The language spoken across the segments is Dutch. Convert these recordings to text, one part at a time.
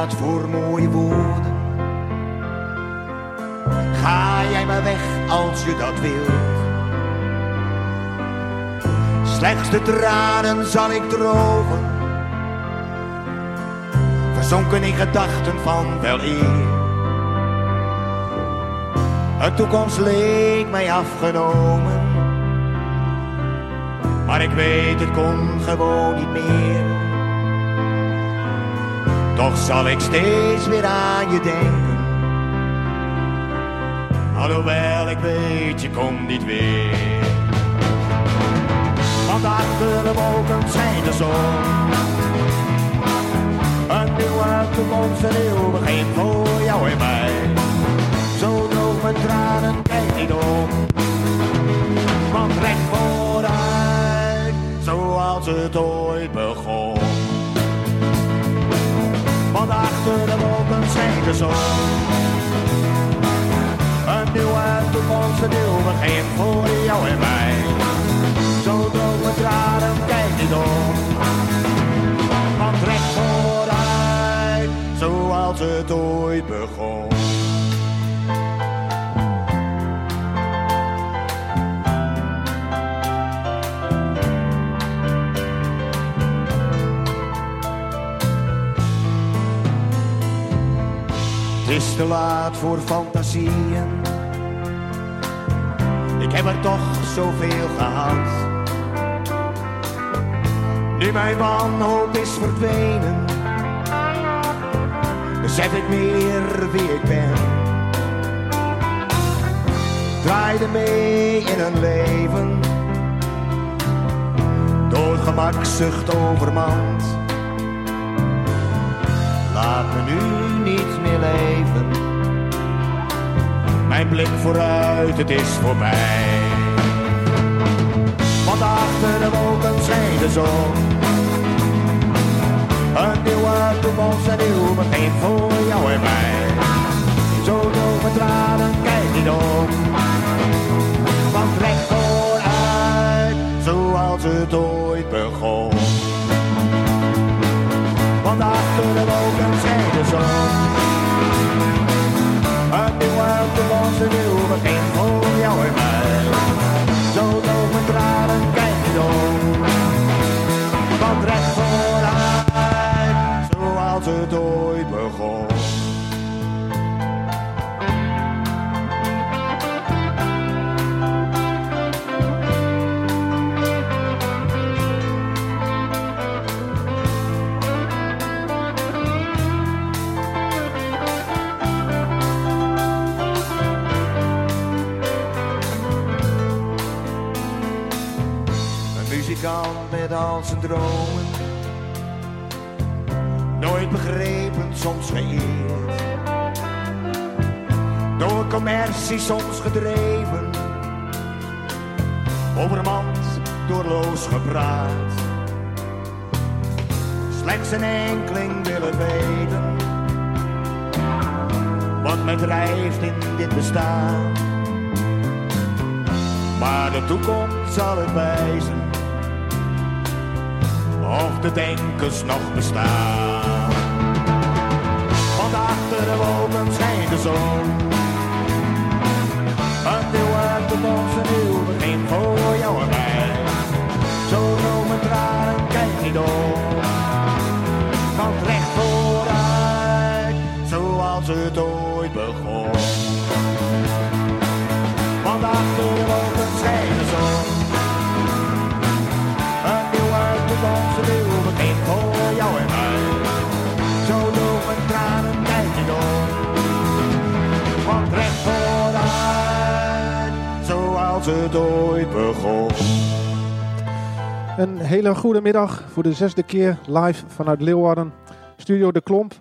Laat voor mooie woorden. Ga jij maar weg als je dat wilt. Slechts de tranen zal ik drogen. Verzonken in gedachten van wel eer. Een toekomst leek mij afgenomen. Maar ik weet, het kon gewoon niet meer. Toch zal ik steeds weer aan je denken. Alhoewel ik weet, je komt niet weer. Want achter de wolken schijnt de zon. Een nieuwe toekomst, een nieuw begin voor jou en mij. Zo droog mijn tranen, kijk niet om. Want recht vooruit, zoals het ooit begon. Een nieuwe toekomst, een nieuw begin voor jou en mij. Zo mijn tranen, kijk niet om. Want recht vooruit, zoals het ooit begon. Te laat voor fantasieën. Ik heb er toch zoveel gehad. Nu mijn wanhoop is verdwenen, besef ik meer wie ik ben. Draaide mee in een leven, door gemakzucht overmand. Laat me nu niet meer leven. Mijn blik vooruit, het is voorbij. Want achter de wolken schijnt de zon. Een nieuwe toekomst, een nieuw begin voor jou en mij. Zo door mijn tranen, kijk niet om. Want recht vooruit, zoals het ooit begon. Want achter de wolken schijnt de zon. Een nieuwe toekomst, een nieuw begin met al zijn dromen. Nooit begrepen, soms geëerd. Door commercie soms gedreven. Overmand, doorloos gepraat. Slechts een enkeling wil het weten. Wat mij drijft in dit bestaan. Maar de toekomst zal het wijzen de denkers nog bestaan. Want achter de wolken schijnt de zon. Een nieuwe toekomst, een nieuw begin voor jou en mij. Zo door mijn tranen, kijk niet om. Want recht vooruit, zoals het ooit begon. Want achter het ooit begon. Een hele goede middag voor de zesde keer live vanuit Leeuwarden, Studio De Klomp.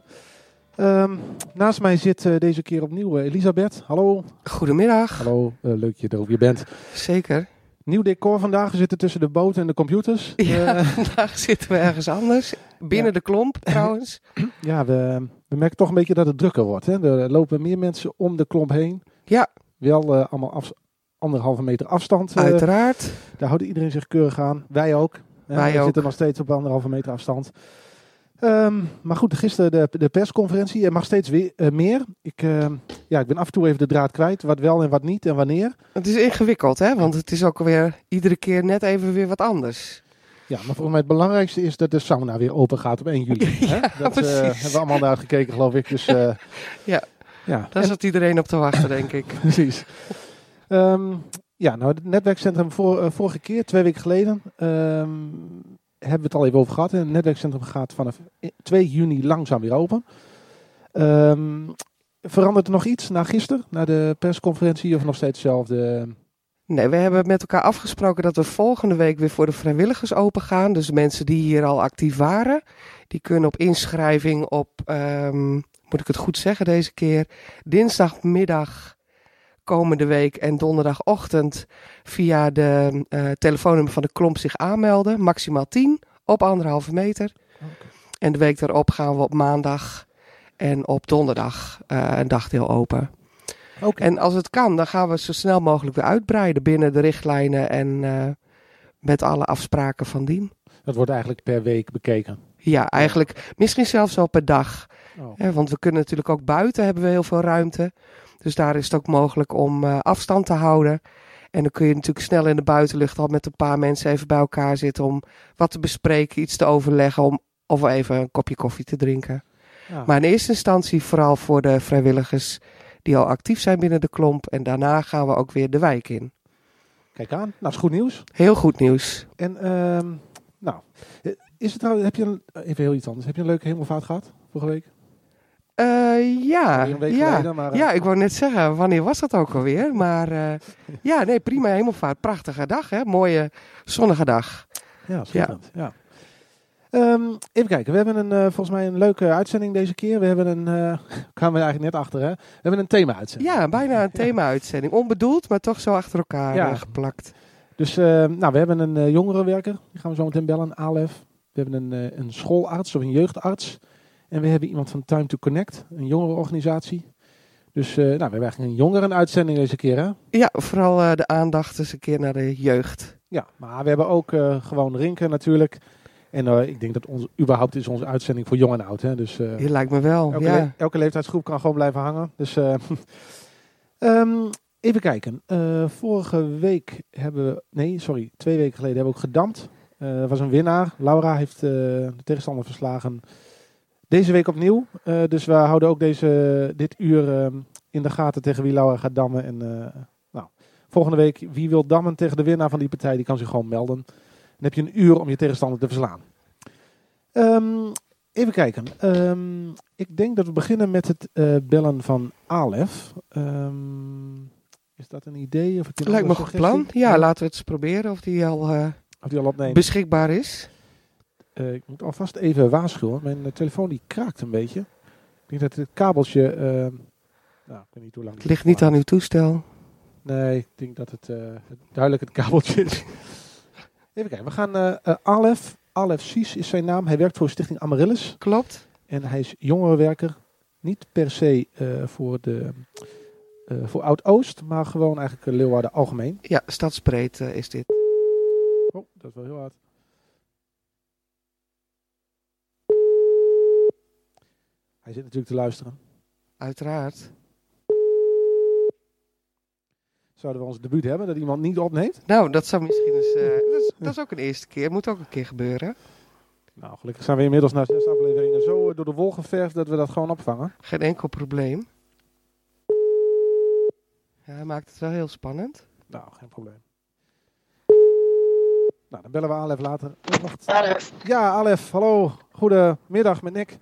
Ehm, naast mij zit eh, deze keer opnieuw eh, Elisabeth. Hallo. Goedemiddag. Hallo, eh, leuk dat je er ook weer bent. Zeker. Nieuw decor vandaag. We zitten tussen de boot en de computers. Ja, Eh, vandaag zitten we ergens anders. Binnen Ja. de klomp trouwens. ja we, we merken toch een beetje dat het drukker wordt. Hè? Er lopen meer mensen om de klomp heen. Ja, Wel allemaal af, anderhalve meter afstand. eh, uiteraard. daar houdt iedereen zich keurig aan. Wij ook. hè. Wij we ook. zitten nog steeds op anderhalve meter afstand. Ehm, maar goed, gisteren de, de persconferentie. Er mag steeds weer, eh, meer. Ik, ehm, ja, ik ben af en toe even de draad kwijt. Wat wel en wat niet en wanneer. Het is ingewikkeld, hè? Want het is ook weer iedere keer net even weer wat anders. Ja, maar volgens mij het belangrijkste is dat de sauna weer open gaat op 1 juli. hè? Dat eh, precies. hebben we allemaal naar gekeken, geloof ik. Dus, eh, Ja. ja. Daar zat iedereen op te wachten, denk ik. Precies. Ehm, ja, nou, het netwerkcentrum voor, eh, vorige keer, twee weken geleden, ehm, hebben we het al even over gehad. Het netwerkcentrum gaat vanaf i- 2 juni langzaam weer open. Ehm, verandert er nog iets na gisteren, na de persconferentie, of nog steeds hetzelfde? Nee, we hebben met elkaar afgesproken dat we volgende week weer voor de vrijwilligers open gaan. Dus mensen die hier al actief waren, die kunnen op inschrijving op, moet ik het goed zeggen deze keer, dinsdagmiddag komende week en donderdagochtend via de eh, telefoonnummer van de klomp zich aanmelden. Maximaal 10 op anderhalve meter. En de week daarop gaan we op maandag en op donderdag eh, een dagdeel open. Oké. En als het kan, dan gaan we zo snel mogelijk weer uitbreiden binnen de richtlijnen en eh, met alle afspraken van dien. Dat wordt eigenlijk per week bekeken. Ja, eigenlijk misschien zelfs wel per dag. Oh. Want we kunnen natuurlijk ook buiten hebben we heel veel ruimte. Dus daar is het ook mogelijk om eh, afstand te houden. En dan kun je natuurlijk snel in de buitenlucht al met een paar mensen even bij elkaar zitten om wat te bespreken, iets te overleggen om, of even een kopje koffie te drinken. Ja. Maar in eerste instantie vooral voor de vrijwilligers die al actief zijn binnen de klomp. En daarna gaan we ook weer de wijk in. Kijk aan, nou, dat is goed nieuws. Heel goed nieuws. En, ehm, nou, eh, is het trouwens, heb je een, even heel iets anders. Heb je een leuke hemelvaart gehad vorige week? Eh, ja, ja. geleden, maar, eh, ja, ik wou net zeggen, wanneer was dat ook alweer? Maar eh, ja, nee, prima hemelvaart. Prachtige dag, hè? Mooie zonnige dag. Ja, schitterend. Ja. Ehm, even kijken, we hebben een, volgens mij een leuke uitzending deze keer. We hebben een, kwamen we eigenlijk net achter hè. We hebben een thema-uitzending. Ja, bijna een thema-uitzending. Onbedoeld, maar toch zo achter elkaar Ja. geplakt. Dus eh, nou, we hebben een jongerenwerker, die gaan we zo meteen bellen, Alef. We hebben een, een schoolarts of een jeugdarts. En we hebben iemand van Time to Connect, een jongerenorganisatie. Dus eh, nou, we hebben eigenlijk een jongerenuitzending deze keer hè. Ja, vooral eh, de aandacht eens een keer naar de jeugd. Ja, maar we hebben ook eh, gewoon Rinken natuurlijk. En ik denk dat ons, überhaupt is onze uitzending voor jong en oud. Hè? Dus Je lijkt me wel, elke, ja. le- elke leeftijdsgroep kan gewoon blijven hangen. Dus eh, ehm, even kijken. Vorige week hebben we, nee sorry, twee weken geleden hebben we ook gedampt. Er was een winnaar. Laura heeft de tegenstander verslagen. Deze week opnieuw. Eh, dus we houden ook deze, dit uur ehm, in de gaten tegen wie Laura gaat dammen. En eh, nou, volgende week, wie wil dammen tegen de winnaar van die partij, die kan zich gewoon melden. Dan heb je een uur om je tegenstander te verslaan. Ehm, even kijken. Ehm, ik denk dat we beginnen met het eh, bellen van Alef. Is dat een idee? Of Lijkt me een goed plan. Ja, laten we het eens proberen of die al Of die al opneemt. beschikbaar is. Eh, ik moet alvast even waarschuwen. Mijn eh, telefoon die kraakt een beetje. Ik denk dat het kabeltje... ehm, nou, ik weet niet hoe lang... Het ligt niet aan uw toestel. Nee, ik denk dat het, eh, duidelijk het kabeltje is. Even kijken, we gaan Alef. Alef Sies is zijn naam. Hij werkt voor Stichting Amaryllis. Klopt. En hij is jongerenwerker. Niet per se voor, de, voor Oud-Oost, maar gewoon eigenlijk Leeuwarden algemeen. Ja, stadsbreed is dit. Oh, dat is wel heel hard. Hij zit natuurlijk te luisteren. Uiteraard. Zouden we ons debuut hebben dat iemand niet opneemt? Nou, dat zou misschien eens... eh, dat, is, dat is ook een eerste keer. Moet ook een keer gebeuren. Nou, gelukkig zijn we inmiddels na zes afleveringen zo door de wol geverfd dat we dat gewoon opvangen. Geen enkel probleem. Ja, hij maakt het wel heel spannend. Nou, geen probleem. Nou, dan bellen we Alef later. Ja, Alef, hallo. Goedemiddag met Nick.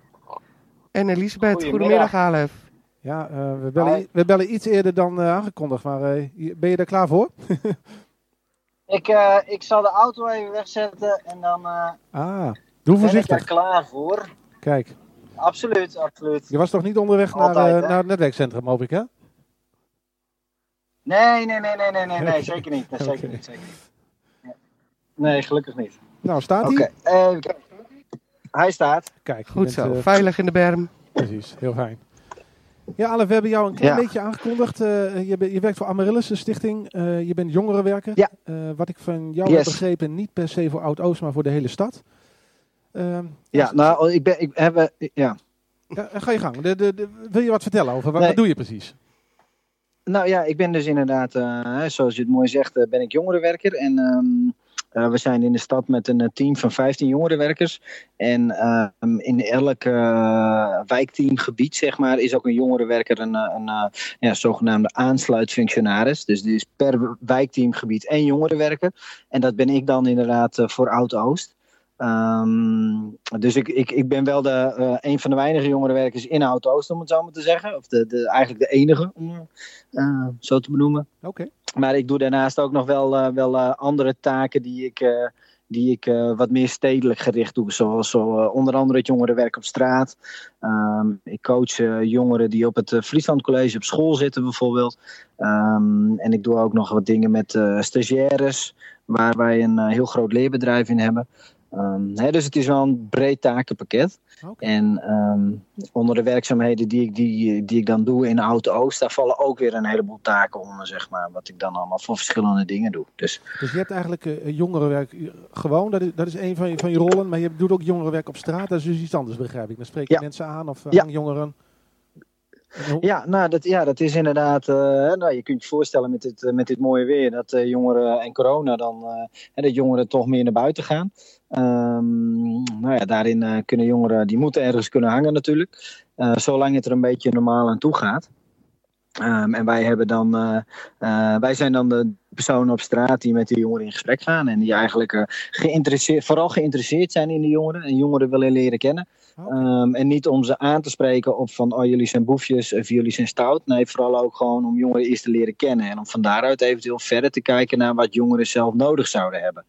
En Elisabeth, Goedemiddag. goedemiddag Alef. Ja, eh, we, bellen, we bellen iets eerder dan eh, aangekondigd, maar eh, je- ben je er klaar voor? Ik, eh, ik zal de auto even wegzetten en dan eh Ah, doe ben ik er voorzichtig. klaar voor. Kijk, Absoluut, absoluut. je was toch niet onderweg naar, Altijd, eh, naar het netwerkcentrum, hoop ik, hè? Nee, nee, nee, nee, nee, nee, nee zeker niet. Nee, zeker Oké. niet, zeker niet. Nee, gelukkig niet. Nou, staat Oké, hij? even kijken. Hij staat. Kijk, Goed bent, zo, eh, veilig in de berm. precies, heel fijn. Ja, Alef, we hebben jou een klein Ja. beetje aangekondigd. Eh, je, je werkt voor Amaryllis, een stichting. Eh, je bent jongerenwerker. Ja. Eh, wat ik van jou Yes. heb begrepen, niet per se voor Oud-Oost, maar voor de hele stad. Ehm, Ja, nou, ik ben, ik, hebben, ja. ja, ga je gang. De, de, de- wil je wat vertellen over wat, Nee. wat doe je precies? Nou ja, ik ben dus inderdaad, eh, hè, zoals je het mooi zegt, ben ik jongerenwerker. En ehm, eh, we zijn in de stad met een eh, team van 15 jongerenwerkers. En ehm, in elk eh, wijkteamgebied, zeg maar, is ook een jongerenwerker een, een, ja, zogenaamde aansluitfunctionaris. Dus die is per wijkteamgebied één jongerenwerker. En dat ben ik dan inderdaad voor Oud-Oost. Ehm, dus ik, ik, ik ben wel de, een van de weinige jongerenwerkers in Oud-Oost, om het zo maar te zeggen. Of de, de, eigenlijk de enige, om eh, zo te benoemen. Oké. Maar ik doe daarnaast ook nog wel, eh, wel eh, andere taken die ik, eh, die ik wat meer stedelijk gericht doe. Zoals zo, onder andere het jongerenwerk op straat. Ehm, ik coach jongeren die op het Friesland College op school zitten bijvoorbeeld. Ehm, en ik doe ook nog wat dingen met stagiaires. Waar wij een heel groot leerbedrijf in hebben. Ehm, hè, dus het is wel een breed takenpakket. En ehm, onder de werkzaamheden die ik, die, die ik dan doe in Oud-Oost, daar vallen ook weer een heleboel taken onder, zeg maar. Wat ik dan allemaal voor verschillende dingen doe. Dus Dus je hebt eigenlijk eh, jongerenwerk eh, gewoon, dat is, dat is een van je, van je rollen. Maar je doet ook jongerenwerk op straat. Dat is dus iets anders, begrijp ik. Dan spreek je Ja. mensen aan of uh, Ja. jongeren. En ja, nou, dat, ja, dat is inderdaad. eh, nou, je kunt je voorstellen met dit, eh, met dit mooie weer dat eh, jongeren en corona dan. hè, dat jongeren toch meer naar buiten gaan. Ehm, nou ja, daarin kunnen jongeren. die moeten ergens kunnen hangen natuurlijk. zolang het er een beetje normaal aan toe gaat. Ehm, en wij, hebben dan, wij zijn dan de personen op straat die met die jongeren in gesprek gaan. En die eigenlijk geïnteresseerd, vooral geïnteresseerd zijn in de jongeren. En jongeren willen leren kennen. Ehm, en niet om ze aan te spreken op van, oh jullie zijn boefjes of jullie zijn stout. Nee, vooral ook gewoon om jongeren eerst te leren kennen. En om van daaruit eventueel verder te kijken naar wat jongeren zelf nodig zouden hebben.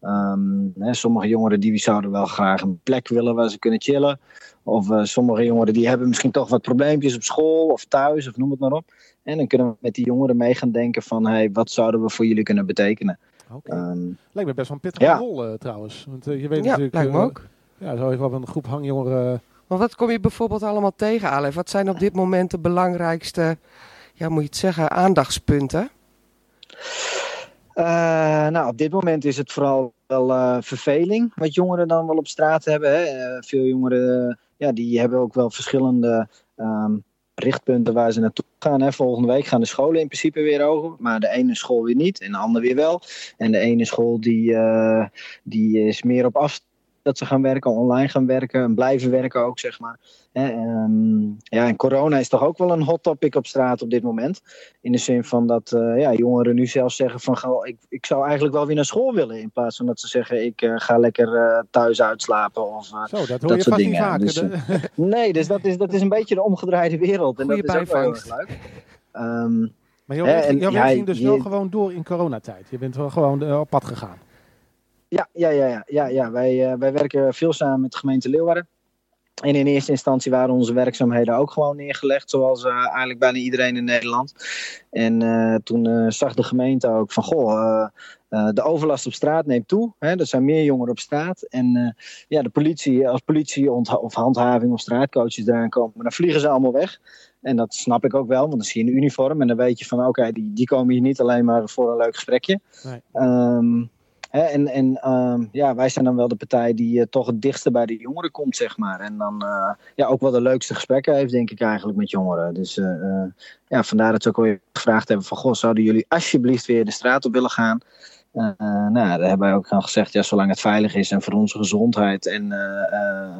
Ehm, hè, sommige jongeren die zouden wel graag een plek willen waar ze kunnen chillen. Of eh, sommige jongeren die hebben misschien toch wat probleempjes op school of thuis of noem het maar op. En dan kunnen we met die jongeren mee gaan denken van, hey, wat zouden we voor jullie kunnen betekenen? Oké. Ehm, Lijkt me best wel een pittige ja. rol eh, trouwens. Want eh, je weet Ja, natuurlijk... lijkt me ook. Ja, zo wel een groep hangjongeren... Maar wat kom je bijvoorbeeld allemaal tegen, Alef? Wat zijn op dit moment de belangrijkste, ja, moet je het zeggen, aandachtspunten? Eh, nou, op dit moment is het vooral wel eh, verveling, wat jongeren dan wel op straat hebben. Hè. Eh, veel jongeren, eh, ja, die hebben ook wel verschillende ehm, richtpunten waar ze naartoe gaan. Hè. Volgende week gaan de scholen in principe weer open, maar de ene school weer niet en de andere weer wel. En de ene school die, eh, die is meer op afstand dat ze gaan werken, online gaan werken en blijven werken ook, zeg maar. Hè, ehm, ja, en corona is toch ook wel een hot topic op straat op dit moment. In de zin van dat eh, ja, jongeren nu zelfs zeggen van goh, ik, ik zou eigenlijk wel weer naar school willen. In plaats van dat ze zeggen ik eh, ga lekker eh, thuis uitslapen. Of, Zo, dat hoor dat je soort dingen, vaak. dus, nee, dus dat is, dat is een beetje de omgedraaide wereld. En Goeie dat is ook wel heel bijvangst. erg leuk. Ehm, maar jouw werk, ging dus je- wel gewoon door in coronatijd. Je bent wel gewoon op pad gegaan. Ja, ja, ja, ja, ja, ja. Wij, eh, wij werken veel samen met de gemeente Leeuwarden. En in eerste instantie waren onze werkzaamheden ook gewoon neergelegd, zoals eh, eigenlijk bijna iedereen in Nederland. En eh, toen zag de gemeente ook van, goh, de overlast op straat neemt toe. Hè? Er zijn meer jongeren op straat. En ja, de politie, als politie of handhaving of straatcoaches eraan komen, dan vliegen ze allemaal weg. En dat snap ik ook wel, want dan zie je een uniform en dan weet je van, oké, die, die komen hier niet alleen maar voor een leuk gesprekje. Nee. Ehm, Hè, en en ehm, ja, wij zijn dan wel de partij die eh, toch het dichtste bij de jongeren komt, zeg maar. En dan eh, ja, ook wel de leukste gesprekken heeft, denk ik eigenlijk, met jongeren. Dus eh, eh, ja, vandaar dat ze ook weer gevraagd hebben van... Goh, zouden jullie alsjeblieft weer de straat op willen gaan? Eh, eh, nou, daar hebben wij ook gaan gezegd, ja, zolang het veilig is en voor onze gezondheid, en, eh, eh,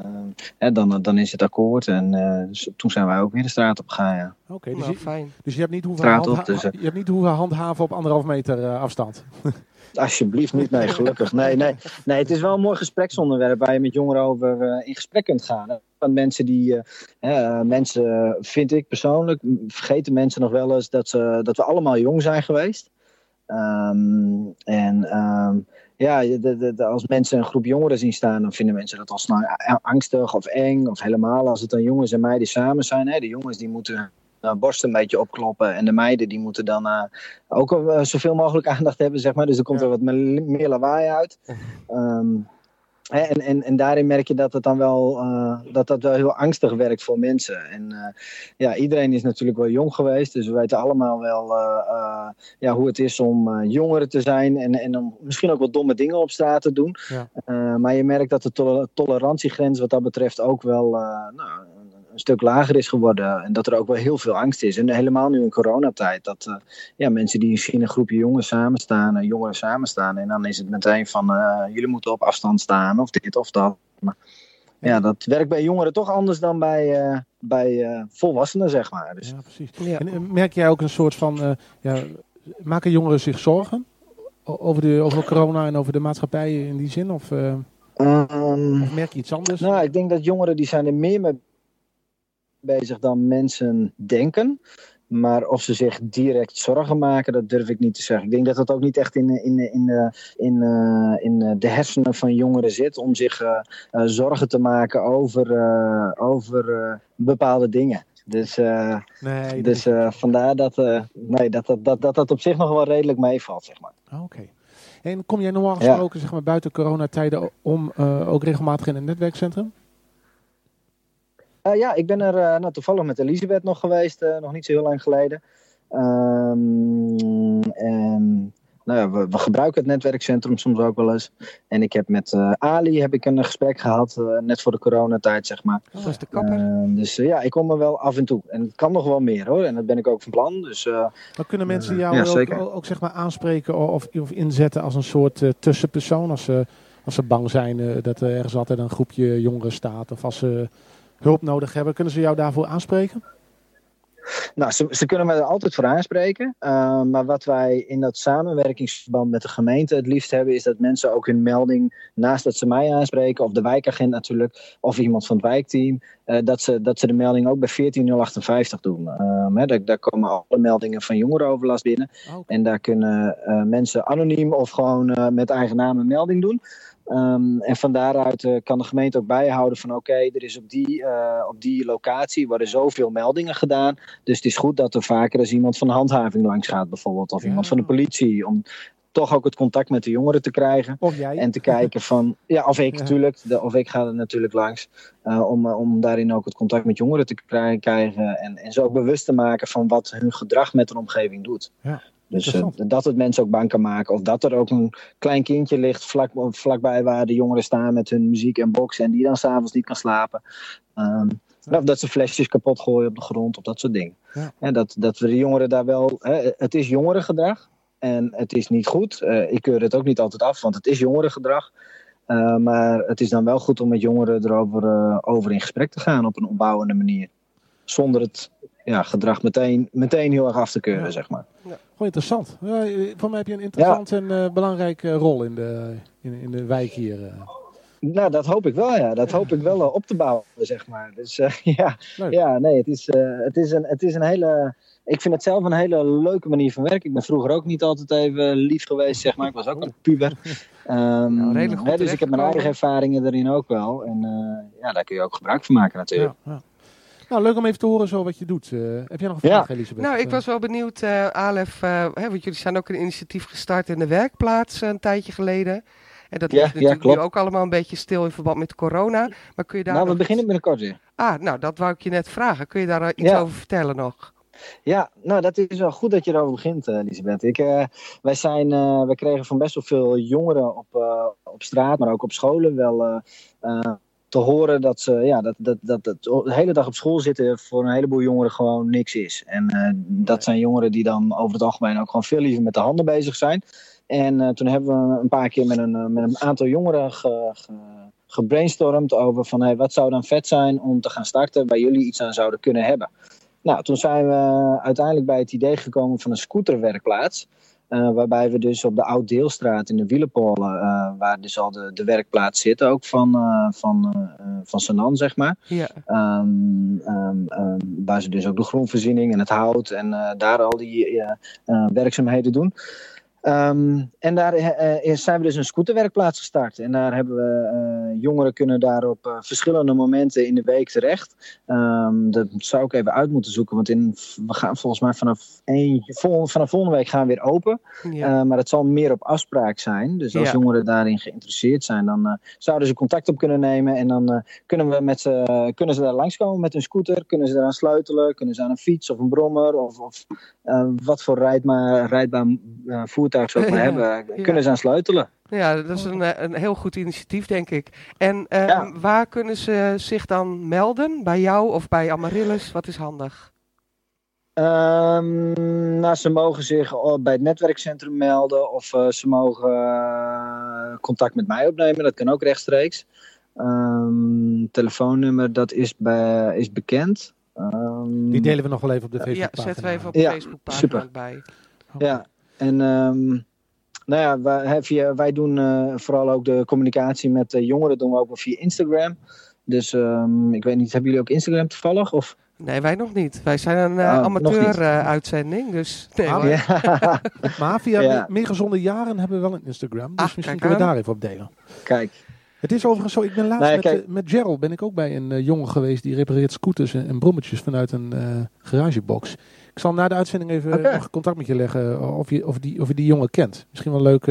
hè, dan, dan is het akkoord. En eh, dus toen zijn wij ook weer de straat op gegaan, ja. Oké, dus, nou, je, fijn. dus je hebt niet hoeven, op, handha- dus, je hebt niet hoeven handhaven op anderhalf meter afstand. Alsjeblieft niet, nee, gelukkig. Nee, nee, nee, het is wel een mooi gespreksonderwerp waar je met jongeren over eh, in gesprek kunt gaan. Van mensen die, eh, mensen, vind ik persoonlijk, vergeten mensen nog wel eens dat, ze, dat we allemaal jong zijn geweest. Ehm, en ehm, ja, als mensen een groep jongeren zien staan, dan vinden mensen dat al snel a- angstig of eng. Of helemaal als het dan jongens en meiden samen zijn. Hè. De jongens die moeten borst een beetje opkloppen. En de meiden die moeten dan eh, ook eh, zoveel mogelijk aandacht hebben, zeg maar. Dus er komt Ja. er wat me- meer lawaai uit. Ehm, En, en, en daarin merk je dat het dan wel, eh, dat dat wel heel angstig werkt voor mensen. En eh, ja, iedereen is natuurlijk wel jong geweest, dus we weten allemaal wel eh, eh, ja, hoe het is om eh, jongeren te zijn en, en om misschien ook wat domme dingen op straat te doen. Ja. Eh, maar je merkt dat de tole- tolerantiegrens wat dat betreft ook wel eh, nou, een, stuk lager is geworden. En dat er ook wel heel veel angst is. En helemaal nu in coronatijd. Dat eh, ja, mensen die zien een groepje jongens samenstaan, eh, jongeren samenstaan. En dan is het meteen van eh, jullie moeten op afstand staan of dit of dat. Maar, ja, dat werkt bij jongeren toch anders dan bij, eh, bij eh, volwassenen, zeg maar. Dus, Ja, precies. Ja. En merk jij ook een soort van, eh, ja, maken jongeren zich zorgen over, de, over corona en over de maatschappij in die zin? Of, eh, ehm, of merk je iets anders? Nou, ik denk dat jongeren die zijn er meer mee bezig dan mensen denken. Maar of ze zich direct zorgen maken, dat durf ik niet te zeggen. Ik denk dat dat ook niet echt in, in, in, de- in, eh, in de hersenen van jongeren zit om zich eh, eh, zorgen te maken over, eh, over eh, bepaalde dingen. Dus, eh, nee, dus eh, vandaar dat, eh, nee, dat, dat, dat, dat dat op zich nog wel redelijk meevalt, zeg maar. Ah, Oké. En kom jij normaal Ja. gesproken, zeg maar, buiten coronatijden om eh, ook regelmatig in een netwerkcentrum? Eh, ja, ik ben er eh, nou, toevallig met Elisabeth nog geweest, eh, nog niet zo heel lang geleden. Ehm, en nou ja, we, we gebruiken het netwerkcentrum soms ook wel eens. En ik heb met Ali heb ik een gesprek gehad, eh, net voor de coronatijd, zeg maar. Dat is de kapper. Ehm, dus eh, ja, ik kom er wel af en toe. En het kan nog wel meer hoor, en dat ben ik ook van plan. Dus eh, Dan kunnen mensen jou ja, ook, ook, ook, zeg maar aanspreken of, of inzetten als een soort eh, tussenpersoon. Als ze, als ze bang zijn eh, dat er ergens altijd een groepje jongeren staat. Of als ze hulp nodig hebben. Kunnen ze jou daarvoor aanspreken? Nou, ze, ze kunnen me er altijd voor aanspreken. Uh, maar wat wij in dat samenwerkingsverband met de gemeente het liefst hebben, is dat mensen ook hun melding, naast dat ze mij aanspreken, of de wijkagent natuurlijk, of iemand van het wijkteam, uh, dat, ze, dat ze de melding ook bij 14058 doen. Um, hè, daar, daar, komen alle meldingen van jongerenoverlast binnen. Oh, En daar kunnen uh, mensen anoniem of gewoon met eigen naam een melding doen. Um, en van daaruit uh, kan de gemeente ook bijhouden van oké, okay, er is op die, uh, op die locatie worden zoveel meldingen gedaan. Dus het is goed dat er vaker eens iemand van de handhaving langs gaat bijvoorbeeld. Of ja. iemand van de politie. Om toch ook het contact met de jongeren te krijgen. Of jij. En te kijken van, ja of ik natuurlijk. Ja. Of ik ga er natuurlijk langs. Uh, om, om daarin ook het contact met jongeren te krijgen. En, en zo ook bewust te maken van wat hun gedrag met een omgeving doet. Ja. Dus uh, dat het mensen ook bang kan maken. Of dat er ook een klein kindje ligt vlak, vlakbij waar de jongeren staan met hun muziek en boksen. En die dan s'avonds niet kan slapen. Um. Of dat ze flesjes kapot gooien op de grond of dat soort dingen. Ja. En dat, dat we de jongeren daar wel. Hè, het is jongerengedrag. En het is niet goed. Uh, ik keur het ook niet altijd af, want het is jongerengedrag. Uh, maar het is dan wel goed om met jongeren erover uh, over in gesprek te gaan op een opbouwende manier. Zonder het ja, gedrag meteen, meteen heel erg af te keuren, ja. zeg maar. Ja. Gewoon interessant. Ja, voor mij heb je een interessant ja. en uh, belangrijke rol in de, in, in de wijk hier. Uh. Nou, dat hoop ik wel, ja. Dat hoop ik wel uh, op te bouwen, zeg maar. Dus uh, ja, ja, nee, het is, uh, het, is een, het is een hele... Ik vind het zelf een hele leuke manier van werken. Ik ben vroeger ook niet altijd even lief geweest, zeg maar. Ik was ook een puber. Um, nou, hè, dus ik heb mijn eigen ervaringen erin ook wel. En uh, ja, daar kun je ook gebruik van maken natuurlijk. Ja, ja. Nou, leuk om even te horen zo wat je doet. Uh, heb jij nog een vraag. Elisabeth? Nou, ik was wel benieuwd, uh, Alef, uh, hè, want jullie zijn ook een initiatief gestart in de werkplaats een tijdje geleden. En dat ja, ligt natuurlijk ja, nu ook allemaal een beetje stil in verband met corona. Maar kun je daar nou, we beginnen binnenkort weer. Ah, nou, dat wou ik je net vragen. Kun je daar iets ja. over vertellen nog? Ja, nou dat is wel goed dat je erover begint, Elisabeth. Ik, uh, wij, zijn, uh, wij kregen van best wel veel jongeren op, op straat, maar ook op scholen wel te horen dat ze ja, dat, dat, dat, dat de hele dag op school zitten voor een heleboel jongeren gewoon niks is. En uh, dat zijn jongeren die dan over het algemeen ook gewoon veel liever met de handen bezig zijn. En uh, toen hebben we een paar keer met een, met een aantal jongeren ge, ge, gebrainstormd over van hey, wat zou dan vet zijn om te gaan starten waar jullie iets aan zouden kunnen hebben. Nou, toen zijn we uiteindelijk bij het idee gekomen van een scooterwerkplaats. Uh, waarbij we dus op de Oud-Deelstraat in de Wielenpolen, uh, waar dus al de, de werkplaats zit, ook van, uh, van, van Sanan, zeg maar. Ja. Um, um, um, waar ze dus ook de groenvoorziening en het hout en daar al die werkzaamheden doen. Ehm, en daar eh, zijn we dus een scooterwerkplaats gestart. En daar hebben we eh, jongeren kunnen daar op verschillende momenten in de week terecht. Ehm, dat zou ik even uit moeten zoeken, want in, we gaan volgens mij vanaf, vol, vanaf volgende week gaan we weer open. Ja. Eh, maar het zal meer op afspraak zijn. Dus als Ja. jongeren daarin geïnteresseerd zijn, dan zouden ze contact op kunnen nemen. En dan kunnen, we met ze, kunnen ze daar langskomen met hun scooter. Kunnen ze eraan sleutelen. Kunnen ze aan een fiets of een brommer. Of, of wat voor rijdbaar, rijdbaar eh, voertuig ze ook maar Ja, hebben. ja. Kunnen ze aan sleutelen. Ja, dat is een, eh, een heel goed initiatief, denk ik. En eh, Ja. waar kunnen ze zich dan melden? Bij jou of bij Amaryllis? Wat is handig? Ehm, nou, ze mogen zich bij het netwerkcentrum melden. Of eh, ze mogen eh, contact met mij opnemen. Dat kan ook rechtstreeks. Ehm, telefoonnummer, dat is, bij, is bekend. Ehm, Die delen we nog wel even op de ja, Facebook. zetten we even op de Ja, Facebookpagina super. bij. Ja, en ehm, nou ja, wij, via, wij doen eh, vooral ook de communicatie met de jongeren doen we ook wel via Instagram. Dus ehm, ik weet niet, hebben jullie ook Instagram toevallig? Of? Nee, wij nog niet. Wij zijn een Oh, nog niet. amateur-uitzending, dus nee, Ah. Ja, Maar via Ja. Meer Gezonde Jaren hebben we wel een Instagram. Dus Ah, misschien kunnen we daar even op delen. kijk. Het is overigens zo, ik ben laatst Nou ja, met, eh, met Gerald ben ik ook bij een eh, jongen geweest die repareert scooters en, en brommetjes vanuit een eh, garagebox. Ik zal na de uitzending even nog contact met je leggen of je, of, die, of je die jongen kent. Misschien wel leuk,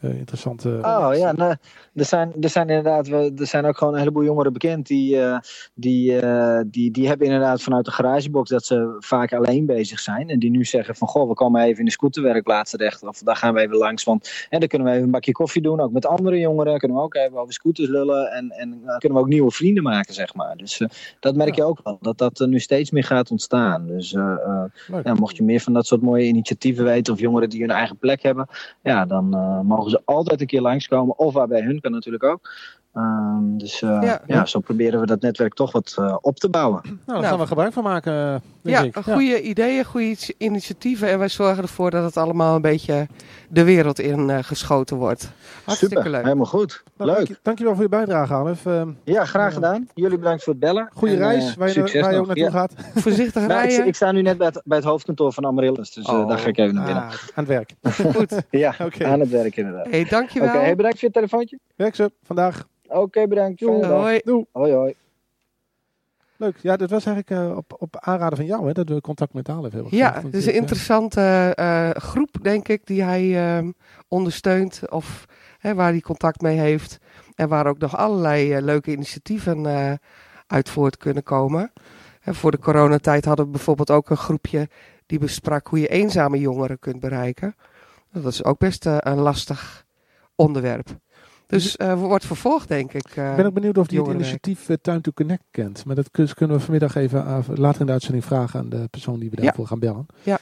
interessante. Oh ja, nou, er, zijn, er zijn inderdaad, we- er zijn ook gewoon een heleboel jongeren bekend die, eh, die, eh, die, die hebben inderdaad vanuit de garagebox dat ze vaak alleen bezig zijn. En die nu zeggen van goh, we komen even in de scooterwerkplaats terecht. Of daar gaan we even langs. Want en dan kunnen we even een bakje koffie doen. Ook met andere jongeren kunnen we ook even over scooters lullen. En, en eh, kunnen we ook nieuwe vrienden maken, zeg maar. Dus eh, dat merk je ook wel. Dat dat er nu steeds meer gaat ontstaan. Dus eh, eh, ja, mocht je meer van dat soort mooie initiatieven weten. Of jongeren die hun eigen plek hebben. Ja, dan eh, mogen ze altijd een keer langskomen. Of waar bij hun kan natuurlijk ook. Ehm, dus eh, Ja. ja. zo proberen we dat netwerk toch wat eh, op te bouwen. Nou, daar Nou. gaan we gebruik van maken, denk Ja, ik. goede ideeën, goede initiatieven. En wij zorgen ervoor dat het allemaal een beetje de wereld in eh, geschoten wordt. Hartstikke Super, leuk. helemaal goed. Nou, dank Leuk. je- Dankjewel voor je bijdrage, Alef. Ja, graag gedaan. Jullie bedankt voor het bellen. goede reis, waar je, succes waar je ook naartoe Ja. gaat. Voorzichtig Nou, ik, rijden. ik sta nu net bij het, bij het hoofdkantoor van Amaryllis. Dus eh, Oh. daar ga ik even naar binnen. Ah, aan het werk. Goed. Ja, Oké. aan het werk inderdaad. Hey, Oké, dankjewel. hey, bedankt voor je telefoontje. Werk ze vandaag. Oké, bedankt. Dag. Hoi. Doei. Hoi, hoi. Leuk. Ja, dat was eigenlijk eh, op, op aanraden van jou, hè, dat we contact met Alef hebben Ja, het is een eh, interessante eh, groep, denk ik, die hij ehm, ondersteunt. Of hè, waar hij contact mee heeft. En waar ook nog allerlei leuke initiatieven eh, uit voort kunnen komen. Hè, voor de coronatijd hadden we bijvoorbeeld ook een groepje die besprak hoe je eenzame jongeren kunt bereiken. Dat is ook best eh, een lastig onderwerp. Dus eh wordt vervolgd, denk ik. eh. Ik ben ook benieuwd of hij het initiatief eh, Time to Connect kent. Maar dat kun- kunnen we vanmiddag even later in de uitzending vragen aan de persoon die we Ja. daarvoor gaan bellen. Ja.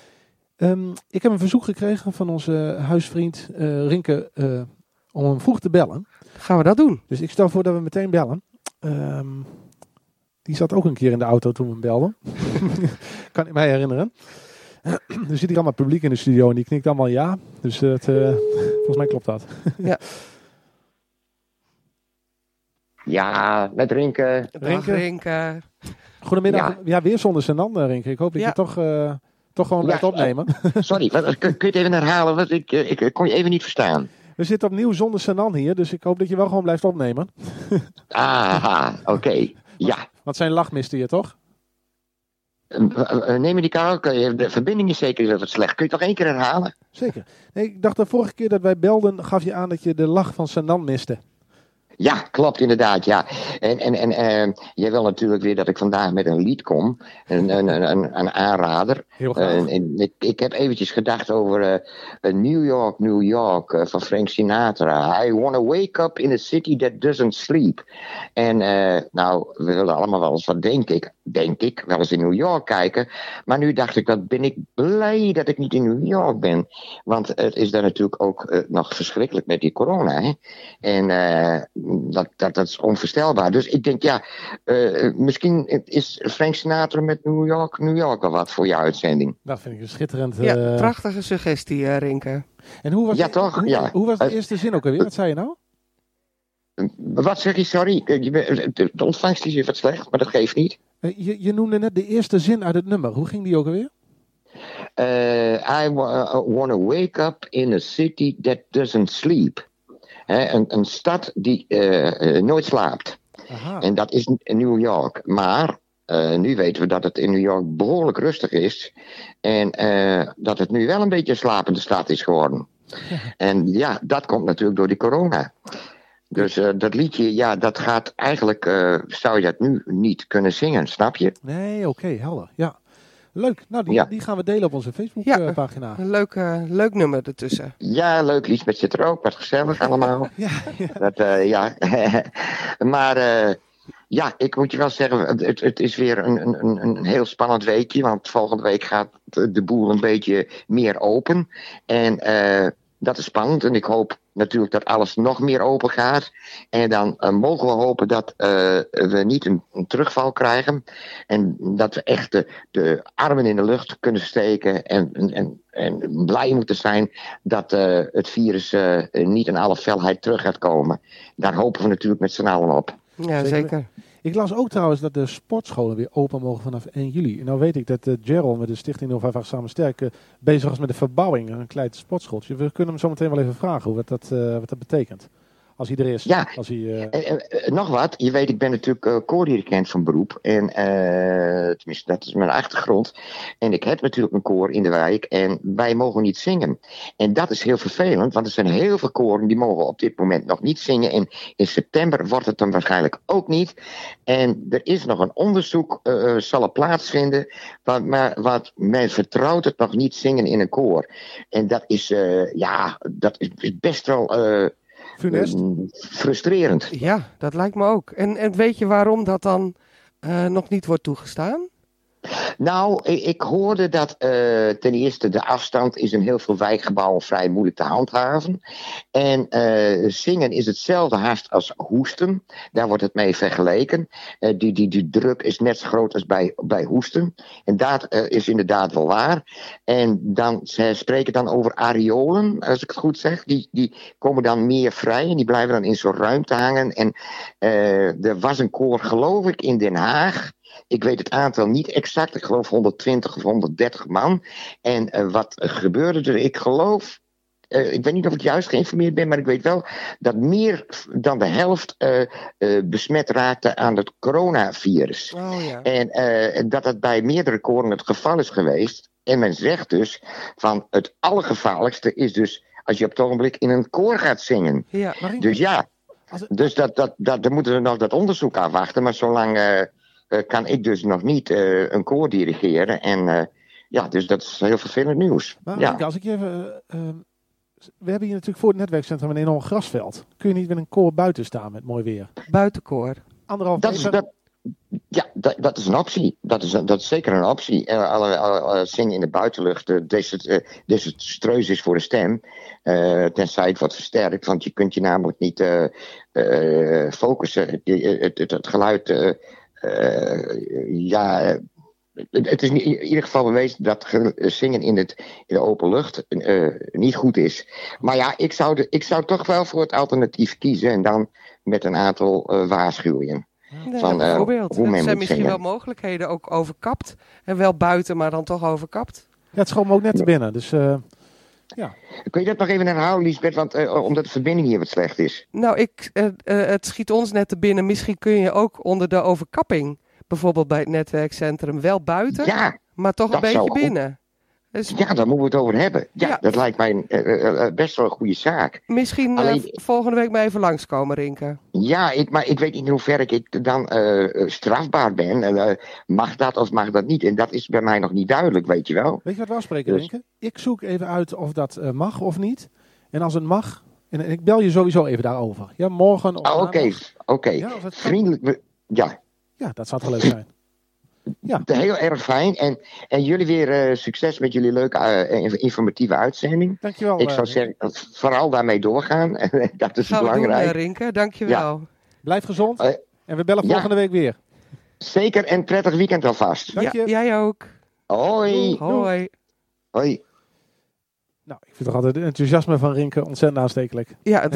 Ehm, ik heb een verzoek gekregen van onze huisvriend eh, Rinke eh, om hem vroeg te bellen. Gaan we dat doen? Dus ik stel voor dat we meteen bellen. Ehm, die zat ook een keer in de auto toen we hem belden. kan ik mij herinneren. er zit hier allemaal publiek in de studio en die knikt allemaal ja. Dus het, eh, volgens mij klopt dat. Ja, met drinken. Dag Rinke? Rinke. Goedemiddag. Ja, Ja. weer zonder zijn handen, Rinke. Ik hoop dat Ja. je toch, eh, toch gewoon Ja, blijft opnemen. Sorry, wat, kun, kun je het even herhalen? Want ik, eh, ik, ik kon je even niet verstaan. We zitten opnieuw zonder Sanan hier, dus ik hoop dat je wel gewoon blijft opnemen. Aha, oké. Ja, Want zijn lach miste je toch? Eh, eh, neem me die eh, De verbinding is zeker wat slecht. Kun je het nog één keer herhalen? Zeker. Nee, ik dacht de vorige keer dat wij belden, gaf je aan dat je de lach van Sanan miste. Ja, klopt inderdaad, ja. En, en, en eh, jij wil natuurlijk weer dat ik vandaag met een lied kom. Een, een, een, een, aanrader. Heel graag. Eh, en ik, ik heb eventjes gedacht over eh, New York, New York eh, van Frank Sinatra. I wanna wake up in a city that doesn't sleep. En nou, we willen allemaal wel eens wat, denk ik, denk ik, wel eens in New York kijken. Maar nu dacht ik, dat ben ik blij dat ik niet in New York ben. Want het is daar natuurlijk ook eh, nog verschrikkelijk met die corona. Hè? En eh, dat, dat, dat is onvoorstelbaar. Dus ik denk, ja, eh, misschien is Frank Sinatra met New York, New York wel wat voor je uitzending. Dat vind ik een schitterend. Ja, prachtige suggestie, Rinke. En hoe was, Ja, de, toch? Hoe, Ja. hoe was de eerste zin ook alweer? Wat zei je nou? Wat zeg je, sorry? De ontvangst is wat slecht, maar dat geeft niet. Eh, Je, je noemde net de eerste zin uit het nummer. Hoe ging die ook alweer? eh, I want to wake up in a city that doesn't sleep. Een, een stad die eh, eh, nooit slaapt. Aha. En dat is New York. Maar eh, nu weten we dat het in New York behoorlijk rustig is. En eh, dat het nu wel een beetje een slapende stad is geworden. En ja, dat komt natuurlijk door die corona. Dus eh, dat liedje, ja, dat gaat eigenlijk, eh, zou je dat nu niet kunnen zingen, snap je? Nee, oké, helder. Ja. Leuk. Nou, die, Ja. die gaan we delen op onze Ja. Facebook-pagina. Een leuk, eh, leuk nummer ertussen. Ja, leuk, Liesbeth zit er ook, wat gezellig allemaal. Ja, ja. Dat, eh, ja. maar eh, ja, ik moet je wel zeggen, het, het is weer een, een, een- een heel spannend weekje. Want volgende week gaat de boel een beetje meer open. En eh, dat is spannend. En ik hoop natuurlijk dat alles nog meer open gaat. En dan eh, mogen we hopen dat eh, we niet een, een terugval krijgen. En dat we echt de, de armen in de lucht kunnen steken. En, en, en, blij moeten zijn dat eh, het virus eh, niet in alle felheid terug gaat komen. Daar hopen we natuurlijk met z'n allen op. Ja, Zeker. Ik las ook trouwens dat de sportscholen weer open mogen vanaf 1 juli. Nou weet ik dat uh, Gerald met de Stichting 058 Samen Sterk eh, bezig is met de verbouwing een klein sportschooltje. We kunnen hem zo meteen wel even vragen wat dat, eh, wat dat betekent. Als hij er is. Ja. Als hij, eh, En, en, en nog wat, je weet, ik ben natuurlijk uh, koordirigent van beroep. En eh, tenminste, dat is mijn achtergrond. En ik heb natuurlijk een koor in de wijk en wij mogen niet zingen. En dat is heel vervelend, want er zijn heel veel koren die mogen op dit moment nog niet zingen. En in september wordt het dan waarschijnlijk ook niet. En er is nog een onderzoek, uh, zal er plaatsvinden, wat, maar wat men vertrouwt het nog niet zingen in een koor. En dat is, ja, dat is best wel... Funest? frustrerend. Ja, dat lijkt me ook. En, en weet je waarom dat dan uh, nog niet wordt toegestaan? Nou, ik hoorde dat uh, ten eerste de afstand is in heel veel wijkgebouwen vrij moeilijk te handhaven. En uh, zingen is hetzelfde haast als hoesten. Daar wordt het mee vergeleken. Uh, die, die, die druk is net zo groot als bij, bij hoesten. En dat is inderdaad wel waar. En dan, ze spreken dan over areolen, als ik het goed zeg. Die, die komen dan meer vrij en die blijven dan in zo'n ruimte hangen. En er was een koor, geloof ik, in Den Haag. Ik weet het aantal niet exact. Ik geloof 120 of 130 man. En uh, wat gebeurde er? Ik geloof. Uh, ik weet niet of ik juist geïnformeerd ben, maar ik weet wel dat meer dan de helft uh, besmet raakte aan het coronavirus. Oh, ja. En dat dat bij meerdere koren het geval is geweest. En men zegt dus van het allergevaarlijkste is dus als je op het ogenblik in een koor gaat zingen. Ja, dus ja, het... dus dat, dat, dat, dan moeten we nog dat onderzoek afwachten. Maar zolang uh, kan ik dus nog niet uh, een koor dirigeren. En uh, ja, dus dat is heel vervelend nieuws. Maar ja. Als ik je even... ehm, we hebben hier natuurlijk voor het netwerkcentrum een enorm grasveld. Kun je niet met een koor buiten staan met mooi weer? Buitenkoor. Anderhalf dat is, dat, ja, dat, dat is een optie. Dat is, dat is zeker een optie. Uh, alle, alle, alle, zingen in de buitenlucht. Uh, deze, uh, desastreus is voor de stem. tenzij het wordt versterkt. Want je kunt je namelijk niet focussen. Het, het, het, het geluid. Ja. Het is in ieder geval bewezen dat zingen in, het, in de open lucht niet goed is. Maar ja, ik zou, de, ik zou toch wel voor het alternatief kiezen. En dan met een aantal waarschuwingen. Nee, van, bijvoorbeeld. hoe men er zijn misschien zingen. wel mogelijkheden ook overkapt. En wel buiten, maar dan toch overkapt. Ja, het schoot me ook net te binnen. Dus uh, ja. Kun je dat nog even herhalen, Lisbeth? Want, uh, omdat de verbinding hier wat slecht is. Nou, ik, uh, het schiet ons net te binnen. Misschien kun je ook onder de overkapping, bijvoorbeeld bij het netwerkcentrum, wel buiten, ja, maar toch een beetje binnen. Dus, ja, daar moeten we het over hebben. Ja, ja. dat lijkt mij een, uh, uh, best wel een goede zaak. Misschien Alleen, uh, volgende week maar even langskomen, Rinke. Ja, ik, maar ik weet niet in hoeverre ik dan strafbaar ben. mag dat of mag dat niet? En dat is bij mij nog niet duidelijk, weet je wel. Weet je wat we afspreken, dus... Rinke? Ik zoek even uit of dat eh, mag of niet. En als het mag, en ik bel je sowieso even daarover. Ja, morgen of oh, Oké, oké. Okay. Ja, Vriendelijk, ja. Ja, dat zou wel leuk zijn. Ja. Heel erg fijn. En, en jullie weer uh, succes met jullie leuke uh, informatieve uitzending. Dankjewel. Ik zou uh, zeggen, vooral daarmee doorgaan. dat is Gaan belangrijk. We doen, Rinke, dankjewel. Ja. Blijf gezond. en we bellen volgende ja. week weer. Zeker en prettig weekend alvast. Dank je. Ja, jij ook. Hoi. Hoi. Hoi. Nou, ik vind toch altijd het enthousiasme van Rinke ontzettend aanstekelijk. Ja,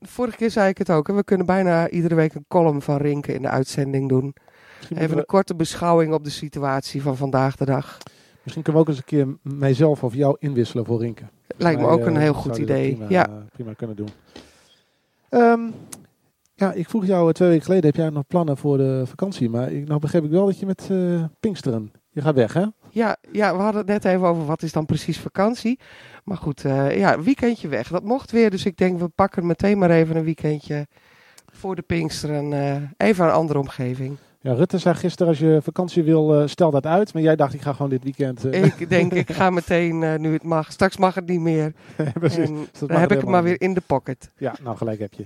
vorige keer zei ik het ook. Hè. We kunnen bijna iedere week een column van Rinke in de uitzending doen. Even een korte beschouwing op de situatie van vandaag de dag. Misschien kunnen we ook eens een keer mijzelf of jou inwisselen voor Rinke. Lijkt me ook een eh, heel goed idee. Prima, Ja. eh, prima kunnen doen. Ehm, ja, ik vroeg jou eh, twee weken geleden, heb jij nog plannen voor de vakantie? Maar ik, nou begreep ik wel dat je met eh, Pinksteren, je gaat weg hè? Ja, ja, we hadden het net even over wat is dan precies vakantie. Maar goed, eh, ja, weekendje weg. Dat mocht weer, dus ik denk we pakken meteen maar even een weekendje voor de Pinksteren. even een andere omgeving. Ja, Rutte zei gisteren, als je vakantie wil, eh, stel dat uit. Maar jij dacht, ik ga gewoon dit weekend... eh, Ik denk, ik ga meteen, eh, nu het mag. Straks mag het niet meer. precies. En mag dan heb ik hem maar weer in de pocket. Ja, nou gelijk heb je.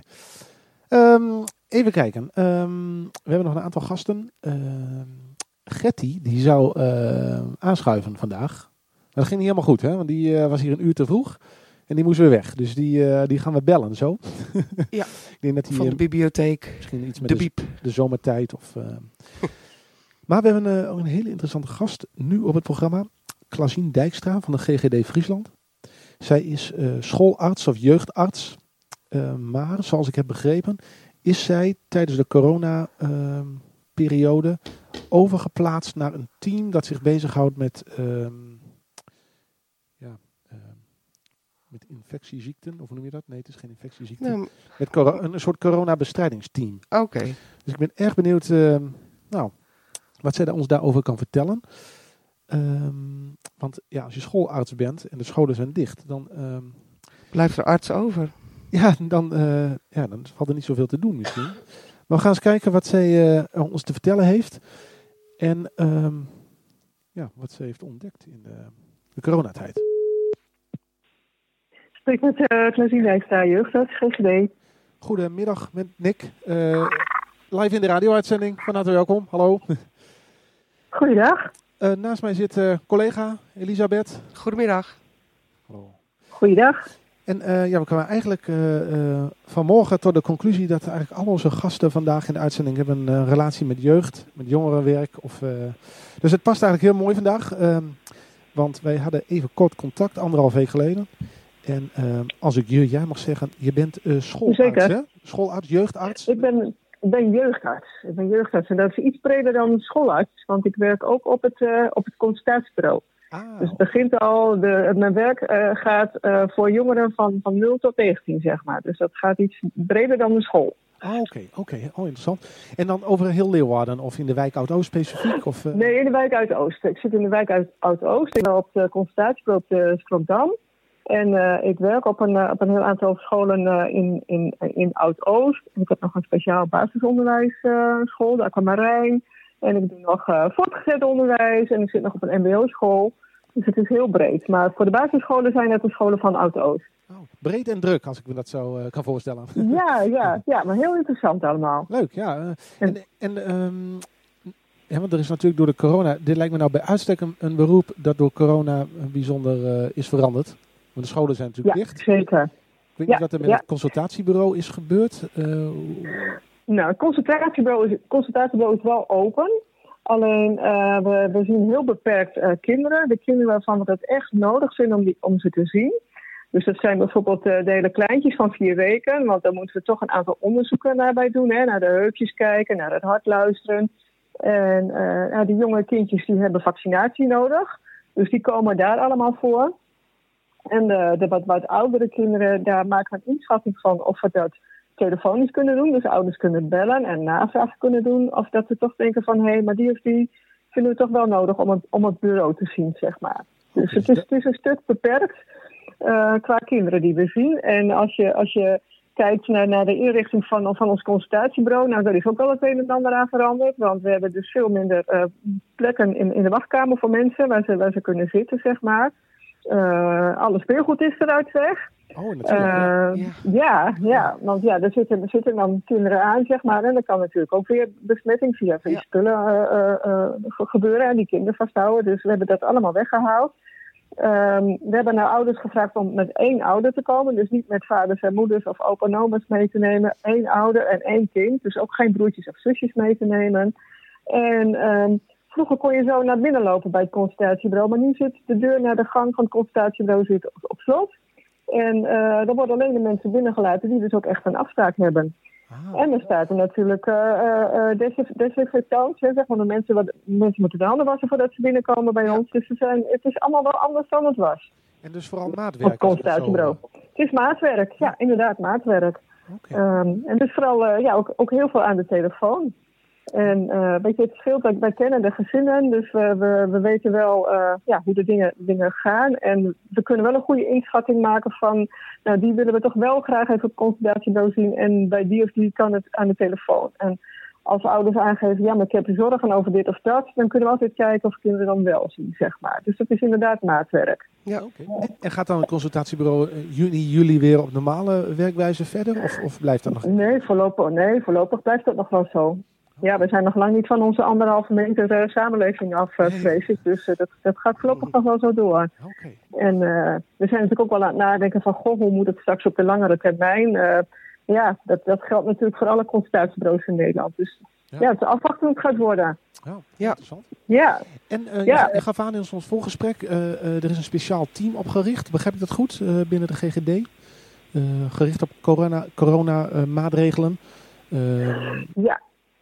Ehm, even kijken. Ehm, we hebben nog een aantal gasten. Ehm Getty, die zou aanschuiven vandaag. Maar dat ging niet helemaal goed, hè? Want die was hier een uur te vroeg. En die moest weer weg. Dus die, eh, die gaan we bellen zo. Ja, ik denk dat hij Van de eh, bibliotheek. misschien iets met De de, biep. de zomertijd. Of, eh. maar we hebben ook een hele interessante gast nu op het programma. Klasien Dijkstra van de GGD Friesland. Zij is schoolarts of jeugdarts. Maar zoals ik heb begrepen, is zij tijdens de corona-periode overgeplaatst naar een team dat zich bezighoudt met, met infectieziekten. Of noem je dat? Nee, het is geen infectieziekte. Nou, Met een soort coronabestrijdigsteam. Oké. Dus ik ben erg benieuwd ehm, nou, wat zij ons daarover kan vertellen. Ehm, want ja, als je schoolarts bent en de scholen zijn dicht, dan, ehm, Blijft er arts over? ja, dan, eh, ja, dan valt er niet zoveel te doen misschien. Maar we gaan eens kijken wat zij eh, ons te vertellen heeft. En ja, wat ze heeft ontdekt in de, de coronatijd. Spreek met uh, Klasien Dijkstra, jeugdarts, GGD. Goedemiddag met Nick. Eh, live in de radio-uitzending. Van harte welkom. Hallo. Goeiedag. Eh, naast mij zit eh, collega Elisabeth. Goedemiddag. Hallo. Goeiedag. En eh, ja, we kwamen eigenlijk eh, eh, vanmorgen tot de conclusie dat eigenlijk al onze gasten vandaag in de uitzending hebben een relatie met jeugd, met jongerenwerk. Of, eh, dus het past eigenlijk heel mooi vandaag. ehm, want wij hadden even kort contact, anderhalf week geleden. En ehm, als ik je, jij mag zeggen, je bent eh schoolarts, Zeker. hè? Schoolarts, jeugdarts. Ik ben, ik ben jeugdarts. Ik ben jeugdarts en dat is iets breder dan schoolarts, want ik werk ook op het, eh, op het consultatiebureau. Ah, Dus het begint al, de, mijn werk eh, gaat voor jongeren van, van 0 tot 19, zeg maar. Dus dat gaat iets breder dan de school. ah, oké, oké. Oh, interessant. En dan over heel Leeuwarden of in de wijk Oud-Oost specifiek? Of, Nee, in de wijk uit Oost. Ik zit in de wijk uit Oud-Oost. Ik ben op de consultatiebureau op de Stroomdam. En eh, ik werk op een, eh, op een heel aantal scholen eh, in, in, in Oud-Oost. Ik heb nog een speciaal basisonderwijsschool, de Aquamarijn. En ik doe nog voortgezet onderwijs en ik zit nog op een mbo-school. Dus het is heel breed. Maar voor de basisscholen zijn het de scholen van Oud-Oost. oh, breed en druk, als ik me dat zo kan voorstellen. Ja, ja, ja, maar heel interessant allemaal. Leuk, ja. en en ehm, ja, want er is natuurlijk door de corona, dit lijkt me nou bij uitstek een, een beroep dat door corona bijzonder is veranderd. Want de scholen zijn Ja, natuurlijk dicht. zeker. Ik weet ja, niet wat er met ja. het consultatiebureau is gebeurd. Eh, Nou, het consultatiebureau is, het consultatiebureau is wel open. Alleen eh, we, we zien heel beperkt eh, kinderen. De kinderen waarvan we het echt nodig vinden om, die, om ze te zien. Dus dat zijn bijvoorbeeld de hele kleintjes van vier weken. Want daar moeten we toch een aantal onderzoeken naar bij doen. Hè? Naar de heupjes kijken, naar het hart luisteren. En ja, die jonge kindjes die hebben vaccinatie nodig. Dus die komen daar allemaal voor. En de, de wat, wat oudere kinderen, daar maken we een inschatting van of we dat telefonisch kunnen doen. Dus ouders kunnen bellen en navraag kunnen doen. Of dat ze toch denken van, hé, hey, maar die of die vinden we toch wel nodig om het, om het bureau te zien, zeg maar. Dus het is, het is een stuk beperkt eh, qua kinderen die we zien. En als je, als je kijkt naar, naar de inrichting van, van ons consultatiebureau, nou, daar is ook wel het een en ander aan veranderd. Want we hebben dus veel minder eh, plekken in, in de wachtkamer voor mensen waar ze, waar ze kunnen zitten, zeg maar. Eh, alle speelgoed is eruit weg. oh, natuurlijk. ja. Eh, Ja. ja. ja, want ja, er zitten, er zitten dan kinderen aan, zeg maar. En dan kan natuurlijk ook weer besmetting via Ja. spullen eh, eh, eh, ge- gebeuren en die kinderen vasthouden. Dus we hebben dat allemaal weggehaald. Ehm, we hebben naar ouders gevraagd om met één ouder te komen. Dus niet met vaders en moeders of opa en oma's mee te nemen. Eén ouder en één kind. Dus ook geen broertjes of zusjes mee te nemen. En ehm, vroeger kon je zo naar binnen lopen bij het consultatiebureau. Maar nu zit de deur naar de gang van het consultatiebureau zit op, op slot. En eh dan worden alleen de mensen binnengelaten die dus ook echt een afspraak hebben. Ah, En er staat er natuurlijk eh eh, eh, desinf- desinfectant. Zeg maar, de mensen, wat, mensen moeten de handen wassen voordat ze binnenkomen bij Ja. ons. Dus ze zijn, het is allemaal wel anders dan het was. en dus vooral maatwerk. het consultatiebureau. Het is maatwerk, ja, inderdaad, maatwerk. Ehm, en dus vooral eh, ja, ook, ook heel veel aan de telefoon. En eh weet je, het scheelt dat wij kennen de gezinnen, dus we, we, we weten wel eh, ja, hoe de dingen, dingen gaan. En we kunnen wel een goede inschatting maken van, nou, die willen we toch wel graag even op consultatiebureau zien. En bij die of die kan het aan de telefoon. En als ouders aangeven, ja, maar ik heb zorgen over dit of dat, dan kunnen we altijd kijken of kinderen dan wel zien, zeg maar. Dus dat is inderdaad maatwerk. Ja. Oké. En gaat dan het consultatiebureau eh, juni, juli weer op normale werkwijze verder? Of, of blijft dat nog? Nee, voorlopig, nee, voorlopig blijft dat nog wel zo. Ja, we zijn nog lang niet van onze anderhalve meter eh, samenleving af, eh, vrees ik. Dus eh, dat, dat gaat voorlopig nog wel zo door. En we zijn natuurlijk ook wel aan het nadenken van... goh, hoe moet het straks op de langere termijn? Ja, dat, dat geldt natuurlijk voor alle consultatiebureaus in Nederland. Dus Ja. ja, het is afwachten hoe het gaat worden. Ja, Ja. interessant. Ja, En Ja. je gaf aan in ons voorgesprek, er is een speciaal team opgericht. Begrijp ik dat goed binnen de GGD? Gericht op corona, corona maatregelen. Ehm, Ja,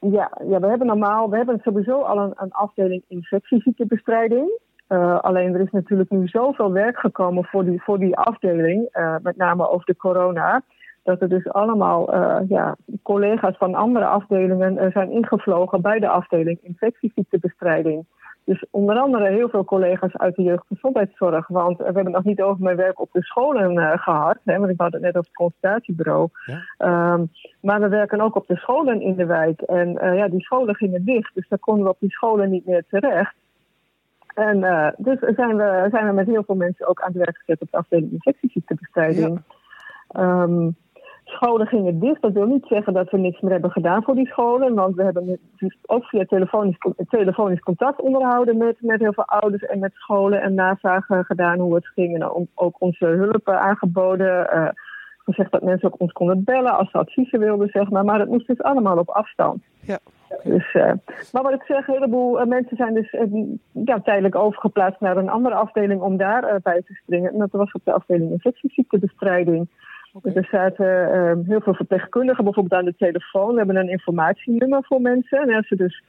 ja, ja, we hebben normaal, we hebben sowieso al een, een afdeling infectieziektebestrijding. Eh, alleen er is natuurlijk nu zoveel werk gekomen voor die, voor die afdeling, eh, met name over de corona, dat er dus allemaal eh, ja, collega's van andere afdelingen zijn ingevlogen bij de afdeling infectieziektebestrijding. Dus onder andere heel veel collega's uit de jeugdgezondheidszorg. Want we hebben het nog niet over mijn werk op de scholen eh, gehad. Hè, want ik had het net over het consultatiebureau. Ja. Ehm, maar we werken ook op de scholen in de wijk. En eh, ja, die scholen gingen dicht. Dus daar konden we op die scholen niet meer terecht. En eh, dus zijn we, zijn we met heel veel mensen ook aan het werk gezet op de afdeling infectieziektebestrijding. Scholen gingen dicht. Dat wil niet zeggen dat we niks meer hebben gedaan voor die scholen. Want we hebben ook via telefonisch, telefonisch contact onderhouden met, met heel veel ouders en met scholen. En navragen gedaan hoe het ging. En ook- onze hulp eh, aangeboden. eh, gezegd dat mensen ook ons konden bellen als ze adviezen wilden, zeg maar. Maar dat moest dus allemaal op afstand. Ja. Dus, eh, maar wat ik zeg, een heleboel mensen zijn dus ja, tijdelijk overgeplaatst naar een andere afdeling om daar bij te springen. En dat was op de afdeling infectieziektebestrijding. Er zaten eh, heel veel verpleegkundigen bijvoorbeeld aan de telefoon. We hebben een informatienummer voor mensen. En als ze dus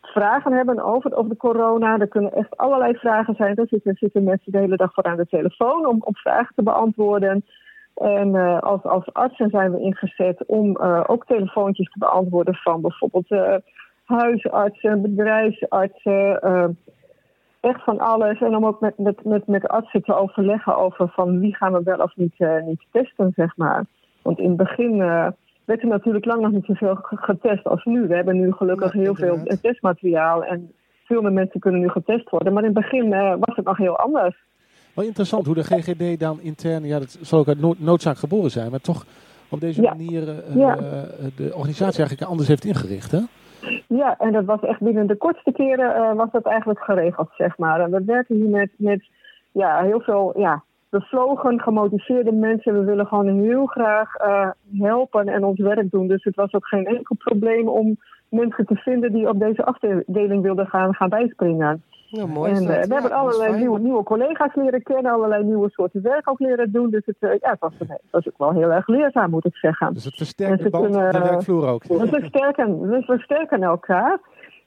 vragen hebben over, over de corona, er kunnen echt allerlei vragen zijn. Daar zitten, zitten mensen de hele dag voor aan de telefoon om, om vragen te beantwoorden. En eh, als, als artsen zijn we ingezet om eh, ook telefoontjes te beantwoorden van bijvoorbeeld eh, huisartsen, bedrijfsartsen, eh, echt van alles. En om ook met, met, met, met artsen te overleggen over van wie gaan we wel of niet, eh, niet testen, zeg maar. Want in het begin eh, werd er natuurlijk lang nog niet zoveel ge- getest als nu. We hebben nu gelukkig Ja, heel veel testmateriaal en veel meer mensen kunnen nu getest worden. Maar in het begin eh, was het nog heel anders. wel interessant hoe de GGD dan intern, ja dat zal ook uit nood- noodzaak geboren zijn, maar toch op deze Ja. manier Ja. de organisatie eigenlijk anders heeft ingericht. Hè? Ja, en dat was echt binnen de kortste keren eh, was dat eigenlijk geregeld, zeg maar. En we werken hier met, met ja, heel veel ja, bevlogen, gemotiveerde mensen. We willen gewoon heel graag eh, helpen en ons werk doen. Dus het was ook geen enkel probleem om mensen te vinden die op deze afdeling wilden gaan, gaan bijspringen. Nou, mooi. en eh, dat. we Ja, hebben allerlei nieuwe, nieuwe collega's leren kennen, allerlei nieuwe soorten werk ook leren doen. Dus het, eh, ja, het, was, het was ook wel heel erg leerzaam, moet ik zeggen. Dus het versterkt de Mensen band op de kunnen- werkvloer ook. We versterken, we versterken elkaar.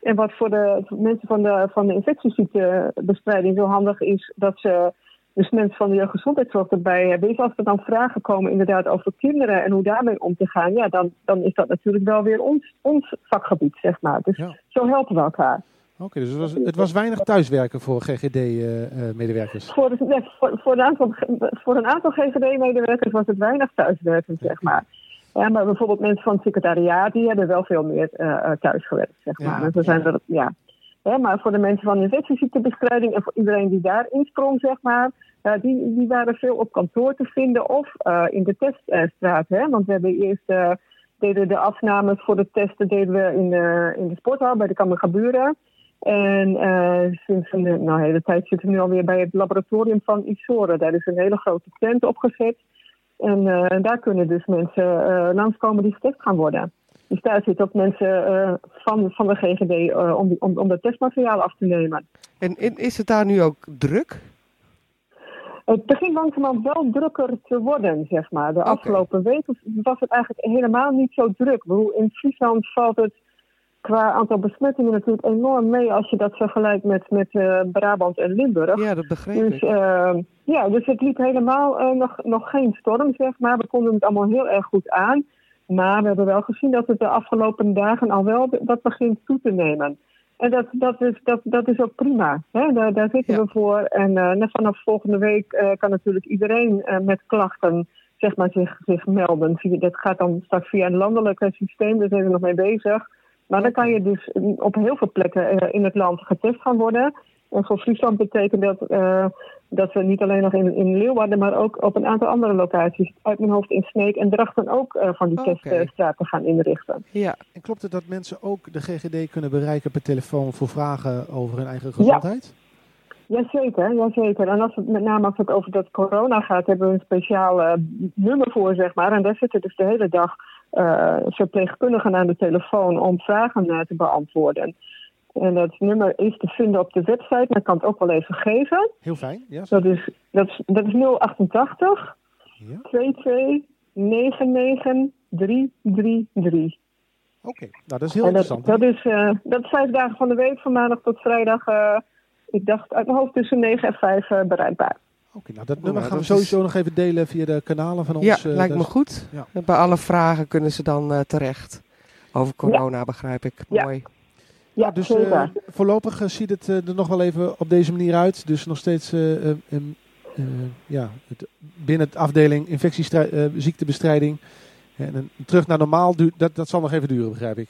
En wat voor de mensen van de, van de infectieziektebestrijding zo handig is, dat ze dus mensen van de jeugdgezondheidszorg erbij hebben, is als er dan vragen komen inderdaad over kinderen en hoe daarmee om te gaan, ja, dan, dan is dat natuurlijk wel weer ons, ons vakgebied, zeg maar. Dus Ja. zo helpen we elkaar. Oké, dus het was, het was weinig thuiswerken voor GGD-medewerkers. Voor, de, nee, voor, voor, een aantal, voor een aantal GGD-medewerkers was het weinig thuiswerken, zeg maar. Ja, maar bijvoorbeeld mensen van het secretariaat, die hebben wel veel meer eh eh, thuisgewerkt, zeg maar. Ja, dus er zijn ja. er, ja. Ja, maar voor de mensen van infectieziektebestrijding en voor iedereen die daar insprong, zeg maar, ja, die, die waren veel op kantoor te vinden of eh, in de teststraat. Hè? Want we hebben eerst eh, deden de afnames voor de testen deden we in de, in de sporthal bij de Kammergaburen. En eh, sinds een nou, hele tijd zitten we nu alweer bij het laboratorium van Isoren. Daar is een hele grote tent opgezet. En eh, daar kunnen dus mensen eh, langskomen die getest gaan worden. Dus daar zitten ook mensen van, van de GGD om, die- om, om dat testmateriaal af te nemen. En, en is het daar nu ook druk? Het begint langzamerhand wel drukker te worden, zeg maar. De afgelopen weken was het eigenlijk helemaal niet zo druk. In Friesland valt het qua aantal besmettingen natuurlijk enorm mee als je dat vergelijkt met, met eh, Brabant en Limburg. Ja, dat begreep Dus, ik. eh, ja, dus het liep helemaal eh, nog, nog geen storm, zeg maar. We konden het allemaal heel erg goed aan. Maar we hebben wel gezien dat het de afgelopen dagen al wel dat begint toe te nemen. En dat, dat, is, dat, dat is ook prima. Hè? Daar, daar zitten Ja. we voor. En eh, net vanaf volgende week kan natuurlijk iedereen met klachten zeg maar, zich, zich melden. Dat gaat dan straks via een landelijk systeem, daar zijn we nog mee bezig. Maar dan kan je dus op heel veel plekken eh, in het land getest gaan worden. En voor Friesland betekent dat eh, dat we niet alleen nog in, in Leeuwarden, maar ook op een aantal andere locaties, uit mijn hoofd in Sneek en Drachten ook eh, van die Oké. teststraten gaan inrichten. Ja, En klopt het dat mensen ook de GGD kunnen bereiken per telefoon voor vragen over hun eigen gezondheid? Jazeker, jazeker. En als het, met name als het over dat corona gaat, hebben we een speciaal nummer voor, zeg maar. En daar zitten dus de hele dag verpleegkundigen aan de telefoon om vragen eh, te beantwoorden. En dat nummer is te vinden op de website, maar ik kan het ook wel even geven. Heel fijn. Ja, Dat is, dat is, dat is 088 ja. 22 99 333. Oké, nou dat is heel dat, interessant. dat, is, eh, dat is vijf dagen van de week, van maandag tot vrijdag. eh, ik dacht uit mijn hoofd tussen 9 en 5 eh, bereikbaar. Oké, nou dat Nou, nummer gaan we sowieso nog even delen via de kanalen van ons. ja eh, lijkt me dus- goed. ja. Bij alle vragen kunnen ze dan eh, terecht. Over corona begrijp ik. Ja. Mooi. Ja, dus zeker. eh, voorlopig ziet het er nog wel even op deze manier uit. Dus nog steeds eh, eh, eh, ja, het, binnen de afdeling infectieziektebestrijding. En terug naar normaal, dat, dat zal nog even duren, begrijp ik.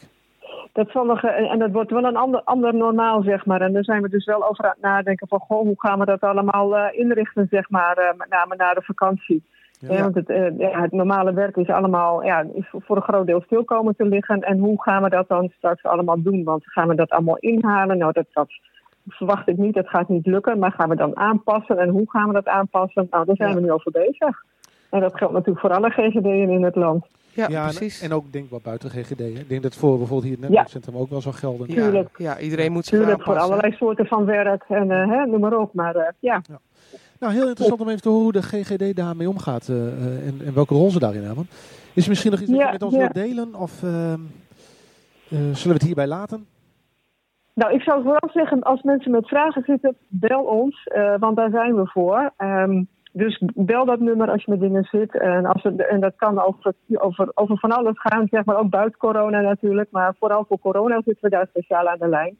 Dat zal nog, eh, en dat wordt wel een ander, ander normaal, zeg maar. En daar zijn we dus wel over aan het nadenken van, goh, hoe gaan we dat allemaal eh, inrichten, zeg maar, eh, met name na de vakantie. Ja. Ja, want het, eh, ja, het normale werk is allemaal, ja, is voor een groot deel stil komen te liggen. En hoe gaan we dat dan straks allemaal doen? Want gaan we dat allemaal inhalen? Nou, dat, dat verwacht ik niet, dat gaat niet lukken. Maar gaan we dan aanpassen? En hoe gaan we dat aanpassen? Nou, daar zijn we nu over bezig. En dat geldt natuurlijk voor alle GGD'en in het land. Ja, Ja, en, precies. en ook denk ik wel buiten GGD. Hè. Ik denk dat voor bijvoorbeeld hier het netwerkcentrum ook wel zou gelden. ja, tuurlijk. ja, iedereen moet zich Natuurlijk voor allerlei soorten van werk en eh, hè, noem maar op. Maar eh, ja, Nou, heel interessant om even te horen hoe de GGD daarmee omgaat eh, eh, en, en welke rol ze daarin hebben. Is er misschien nog iets dat Ja, je met ons ja. wilt delen? Of ehm, eh, zullen we het hierbij laten? Nou, ik zou vooral zeggen, als mensen met vragen zitten, bel ons, eh, want daar zijn we voor. Ehm, dus bel dat nummer als je met dingen zit. En, als het, en dat kan over, over, over van alles gaan, zeg maar ook buiten corona natuurlijk. Maar vooral voor corona zitten we daar speciaal aan de lijn.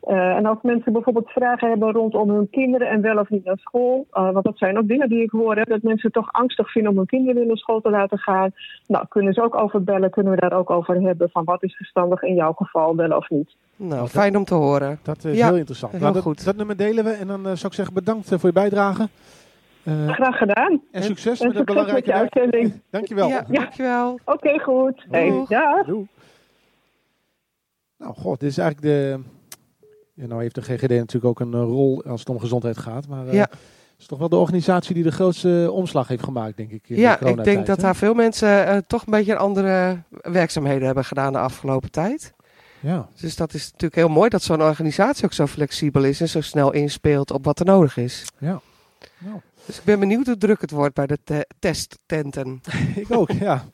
Eh, en als mensen bijvoorbeeld vragen hebben rondom hun kinderen en wel of niet naar school. eh, want dat zijn ook dingen die ik hoor, hè, dat mensen toch angstig vinden om hun kinderen naar school te laten gaan. Nou, kunnen ze ook over bellen, kunnen we daar ook over hebben van wat is verstandig in jouw geval, wel of niet. Nou, fijn om te horen. Dat is Ja, heel interessant. heel Nou, dat, goed. dat nummer delen we en dan eh, zou ik zeggen bedankt voor je bijdrage. Eh, Graag gedaan. en succes En met het succes met belangrijke je uitzending. Dankjewel. Ja, dankjewel. Oké, goed. Hey. Doei. Nou, god, dit is eigenlijk de... Ja, nou heeft de GGD natuurlijk ook een eh, rol als het om gezondheid gaat. Maar eh, Ja. het is toch wel de organisatie die de grootste eh, omslag heeft gemaakt, denk ik. in de Ja, ik denk dat hè? daar veel mensen eh, toch een beetje andere werkzaamheden hebben gedaan de afgelopen tijd. Ja. Dus dat is natuurlijk heel mooi dat zo'n organisatie ook zo flexibel is en zo snel inspeelt op wat er nodig is. Ja. Nou, Dus ik ben benieuwd hoe druk het wordt bij de te- testtenten. ik ook, ja.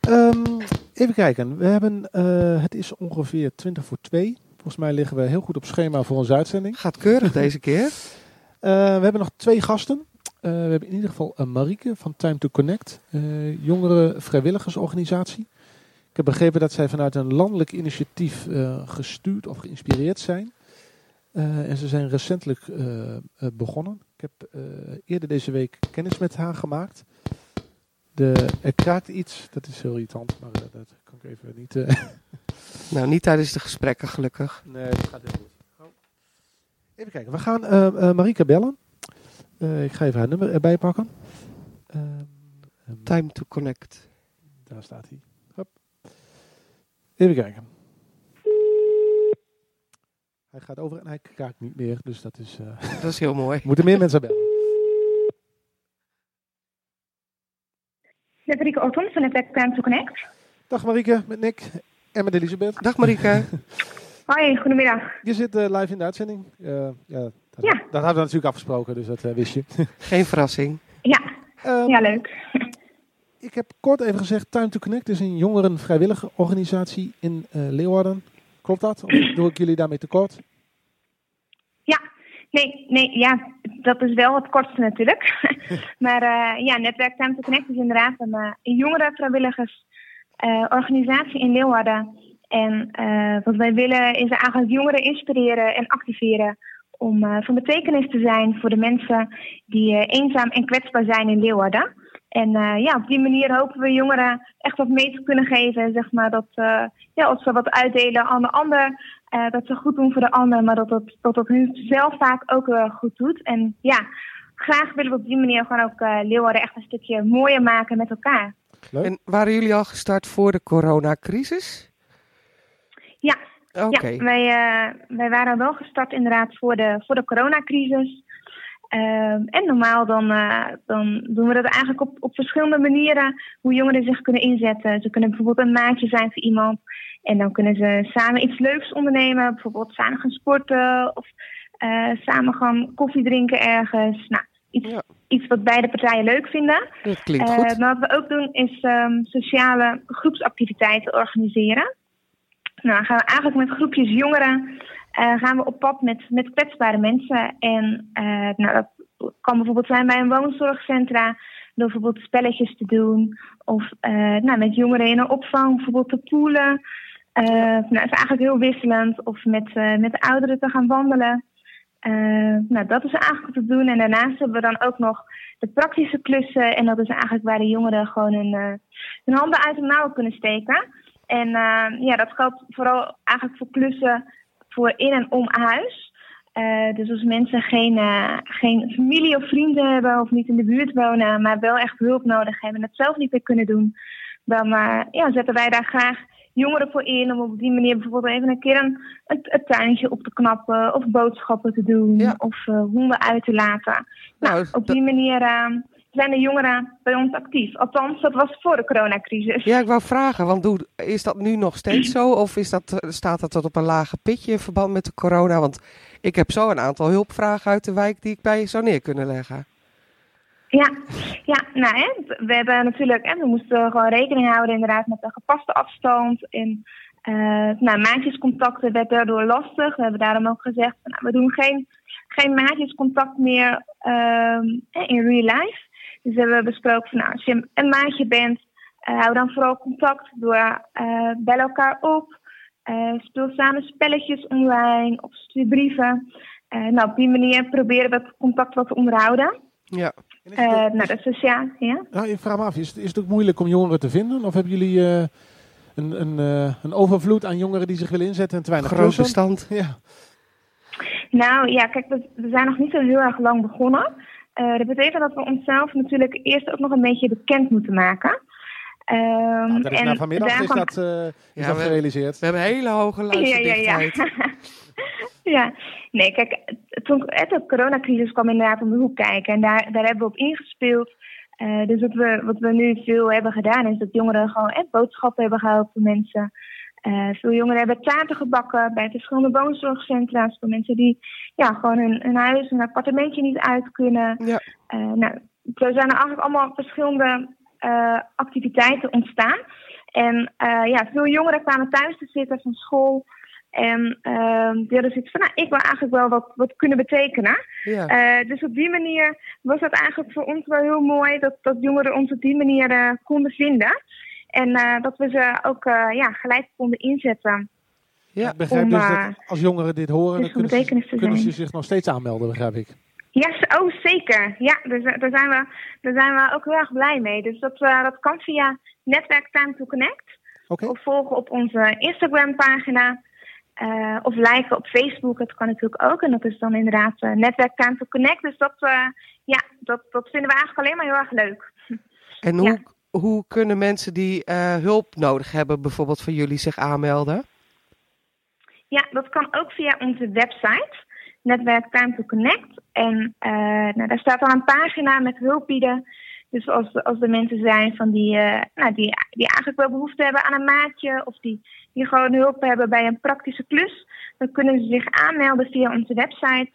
Ehm, even kijken. We hebben, eh, het is ongeveer 20 voor 2. Volgens mij liggen we heel goed op schema voor onze uitzending. Gaat keurig deze keer. Eh, we hebben nog twee gasten. Eh, we hebben in ieder geval Marieke van Time to Connect, jongere vrijwilligersorganisatie. Ik heb begrepen dat zij vanuit een landelijk initiatief gestuurd of geïnspireerd zijn. En ze zijn recentelijk begonnen. Ik heb eerder deze week kennis met haar gemaakt. De, er kraakt iets, dat is heel irritant, maar dat kan ik even niet. nou, niet tijdens de gesprekken, gelukkig. Nee, dat gaat heel goed. Oh. Even kijken, we gaan uh, Marieke bellen. Uh, ik ga even haar nummer erbij pakken. Um, Time to connect. Daar staat hij. Hop. Even kijken. Hij gaat over en hij kraakt niet meer, dus dat is... Uh, dat is heel mooi. moeten meer mensen bellen. Met Marieke Orton van het Time to Connect. Dag Marieke, met Nick en met Elisabeth. Dag Marieke. Hoi, goedemiddag. Je zit uh, live in de uitzending. Uh, ja, Dat, Ja. dat hadden we natuurlijk afgesproken, dus dat eh, wist je. Geen verrassing. Ja, Ehm, ja leuk. Ik heb kort even gezegd, Time to Connect is een jongerenvrijwillige organisatie in eh, Leeuwarden. Klopt dat? Of doe ik jullie daarmee tekort? Ja, nee, nee, ja, dat is wel het kortste natuurlijk. maar eh, ja, Netwerk Time to Connect is inderdaad een, eh, een jongerenvrijwilligersorganisatie in Leeuwarden. En eh, wat wij willen is eigenlijk jongeren inspireren en activeren om eh, van betekenis te zijn voor de mensen die eh, eenzaam en kwetsbaar zijn in Leeuwarden. En eh, ja, op die manier hopen we jongeren echt wat mee te kunnen geven. Zeg maar dat eh, ja, als ze wat uitdelen aan de ander, eh, dat ze goed doen voor de ander, maar dat het, dat het hun zelf vaak ook goed doet. En ja, graag willen we op die manier gewoon ook eh, Leeuwarden echt een stukje mooier maken met elkaar. Leuk. En waren jullie al gestart voor de coronacrisis? Ja, Oké. Ja, wij, eh, wij waren wel gestart inderdaad voor de, voor de coronacrisis. Ehm, en normaal dan, eh, dan doen we dat eigenlijk op, op verschillende manieren hoe jongeren zich kunnen inzetten. Ze kunnen bijvoorbeeld een maatje zijn voor iemand en dan kunnen ze samen iets leuks ondernemen. Bijvoorbeeld samen gaan sporten of eh, samen gaan koffie drinken ergens. Nou, iets, Ja. iets wat beide partijen leuk vinden. Dat klinkt Eh, goed. maar wat we ook doen is ehm, sociale groepsactiviteiten organiseren. Nou, gaan we eigenlijk met groepjes jongeren eh, gaan we op pad met, met kwetsbare mensen. En eh, nou, dat kan bijvoorbeeld zijn bij een woonzorgcentra, door bijvoorbeeld spelletjes te doen. Of eh, nou, met jongeren in een opvang bijvoorbeeld te poelen. Nou, is eigenlijk heel wisselend. Of met, met de ouderen te gaan wandelen. Nou, dat is eigenlijk te doen. En daarnaast hebben we dan ook nog de praktische klussen. En dat is eigenlijk waar de jongeren gewoon hun, hun handen uit de mouwen kunnen steken. En eh, ja, dat geldt vooral eigenlijk voor klussen voor in en om huis. Eh, dus als mensen geen, eh, geen familie of vrienden hebben of niet in de buurt wonen, maar wel echt hulp nodig hebben en het zelf niet meer kunnen doen, dan eh, ja, zetten wij daar graag jongeren voor in om op die manier bijvoorbeeld even een keer een, een, een tuintje op te knappen of boodschappen te doen Ja. of honden uit te laten. Nou, Nou, op die manier zijn de jongeren bij ons actief. Althans, dat was voor de coronacrisis. Ja, ik wou vragen, want doe, is dat nu nog steeds zo? Of is dat, eh, staat dat tot op een lage pitje in verband met de corona? Want ik heb zo een aantal hulpvragen uit de wijk die ik bij je zou neer kunnen leggen. Ja, ja nou hè, we hebben natuurlijk, hè, we moesten gewoon rekening houden inderdaad met een gepaste afstand. En eh nou, maatjescontacten werd daardoor lastig. We hebben daarom ook gezegd, nou, we doen geen, geen maatjescontact meer ehm, in real life. Dus hebben we besproken van, nou, als je een maatje bent, eh, hou dan vooral contact door eh bel elkaar op. eh, speel samen spelletjes online of stuur brieven. Eh, nou, op die manier proberen we het contact wat te onderhouden. Ja. Het Eh, ook- nou, dat is sociaal, ja. Nou, ik vraag me af, is het, is het ook moeilijk om jongeren te vinden? Of hebben jullie eh, een, een, eh, een overvloed aan jongeren die zich willen inzetten en te weinig Groot klussen? bestand. Ja. Nou ja, kijk, we, we zijn nog niet zo heel erg lang begonnen. Eh, dat betekent dat we onszelf natuurlijk eerst ook nog een beetje bekend moeten maken. Ehm, Nou, dat is en na vanmiddag is dat, eh, is Ja, dat we- gerealiseerd. We hebben hele hoge Ja, ja, luisterdichtheid. ja. ja, nee, kijk, toen eh, de coronacrisis kwam inderdaad om de hoek kijken. En daar, daar hebben we op ingespeeld. Eh, dus wat we, wat we nu veel hebben gedaan is dat jongeren gewoon eh, boodschappen hebben gehaald voor mensen. Eh, veel jongeren hebben taarten gebakken bij verschillende woonzorgcentra's voor mensen die ja, gewoon hun, hun huis, hun appartementje niet uit kunnen. Ja. Eh, nou, er zijn er eigenlijk allemaal verschillende eh, activiteiten ontstaan. En ja, veel jongeren kwamen thuis te zitten van school. En ehm die hadden zoiets van, nou, ik wil eigenlijk wel wat, wat kunnen betekenen. Ja. Dus op die manier was dat eigenlijk voor ons wel heel mooi dat, dat jongeren ons op die manier konden vinden. En eh, dat we ze ook eh, ja, gelijk konden inzetten. Ja, ik begrijp om, dus eh, dat als jongeren dit horen, dus dan kunnen, ze, kunnen ze zich nog steeds aanmelden, begrijp ik. Ja, oh zeker. Ja, dus, eh, daar, zijn we, daar zijn we ook heel erg blij mee. Dus dat, eh, dat kan via Netwerk Time to Connect. Of volgen op onze Instagram pagina. Eh, of liken op Facebook, dat kan natuurlijk ook. En dat is dan inderdaad eh, Netwerk Time to Connect. Dus dat, eh, ja, dat, dat vinden we eigenlijk alleen maar heel erg leuk. En Ja. Hoe, kunnen mensen die eh, hulp nodig hebben, bijvoorbeeld van jullie, zich aanmelden? Ja, dat kan ook via onze website, Netwerk Time to Connect. En eh, nou, daar staat dan een pagina met hulp bieden. Dus als, als er mensen zijn van die, eh, nou, die, die eigenlijk wel behoefte hebben aan een maatje... of die, die gewoon hulp hebben bij een praktische klus... dan kunnen ze zich aanmelden via onze website.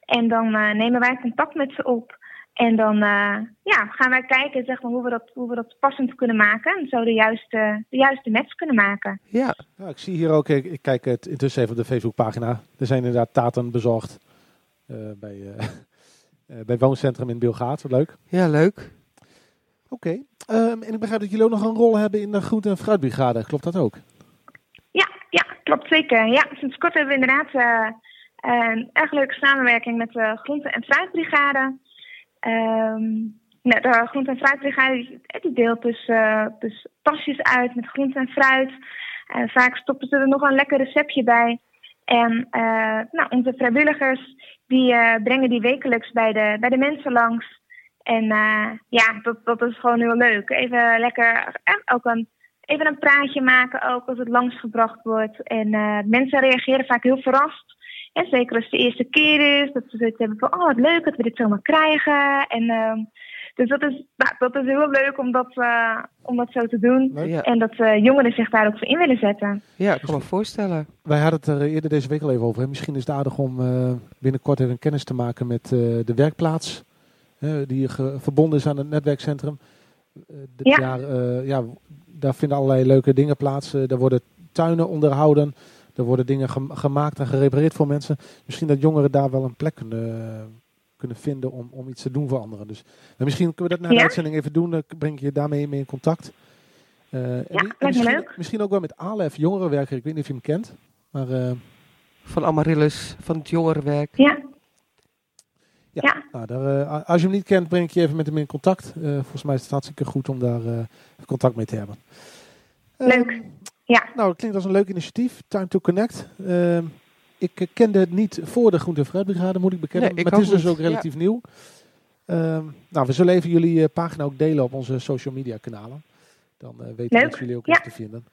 En dan nemen wij contact met ze op. En dan eh, ja, gaan wij kijken zeg maar, hoe, we dat, hoe we dat passend kunnen maken. En zo de juiste, de juiste match kunnen maken. Ja, Ja, ik zie hier ook, ik, ik kijk het intussen even op de Facebookpagina. Er zijn inderdaad taten bezorgd eh, bij, eh eh, bij Wooncentrum in Bilgaat. Wat leuk. ja leuk. Oké. Ehm, en ik begrijp dat jullie ook nog een rol hebben in de groente- en fruitbrigade. Klopt dat ook? Ja, ja, klopt zeker. Ja, sinds kort hebben we inderdaad eh, een erg leuke samenwerking met de Groente- en Fruitbrigade. Ehm, nou, de Groente- en Fruitbrigade die, die deelt dus, eh, dus tasjes uit met groente en fruit. Vaak stoppen ze er nog een lekker receptje bij. En eh, nou, onze vrijwilligers die eh, brengen die wekelijks bij de, bij de mensen langs. En ja, dat, dat is gewoon heel leuk. Even lekker, ook een even een praatje maken ook als het langsgebracht wordt. En mensen reageren vaak heel verrast. En zeker als het de eerste keer is, dat ze zoiets hebben van, oh wat leuk dat we dit zomaar krijgen. En ehm, dus dat is, nou, dat is heel leuk om dat, eh, om dat zo te doen. Ja, En dat eh, jongeren zich daar ook voor in willen zetten. ja ik kan me voorstellen. Wij hadden het er eerder deze week al even over. Hè. Misschien is het aardig om eh, binnenkort even kennis te maken met eh, de werkplaats. hè, die verbonden is aan het netwerkcentrum. Eh, Ja. Daar, eh, ja, daar vinden allerlei leuke dingen plaats. Daar worden tuinen onderhouden. Er worden dingen gem- gemaakt en gerepareerd voor mensen. Misschien dat jongeren daar wel een plek kunnen, kunnen vinden om, om iets te doen voor anderen. Dus maar misschien kunnen we dat na de Ja. uitzending even doen. Dan breng ik je daarmee mee in contact. Eh, en lijkt me misschien, leuk. misschien ook wel met Alef, jongerenwerker. Ik weet niet of je hem kent. Maar eh, Van Amaryllis, van het jongerenwerk. Ja, Ja. Ja. nou, daar, eh, als je hem niet kent, breng ik je even met hem in contact. Eh, volgens mij is het hartstikke goed om daar eh, contact mee te hebben. Leuk. Ja. Nou, het klinkt als een leuk initiatief. Time to Connect. Eh, ik eh, kende het niet voor de Groente- en Fruitbrigade, moet ik bekennen. Nee, ik maar het is dus niet. ook relatief nieuw. Eh, nou, we zullen even jullie eh, pagina ook delen op onze social media kanalen. Dan eh, weten mensen jullie ook Ja. eens te vinden.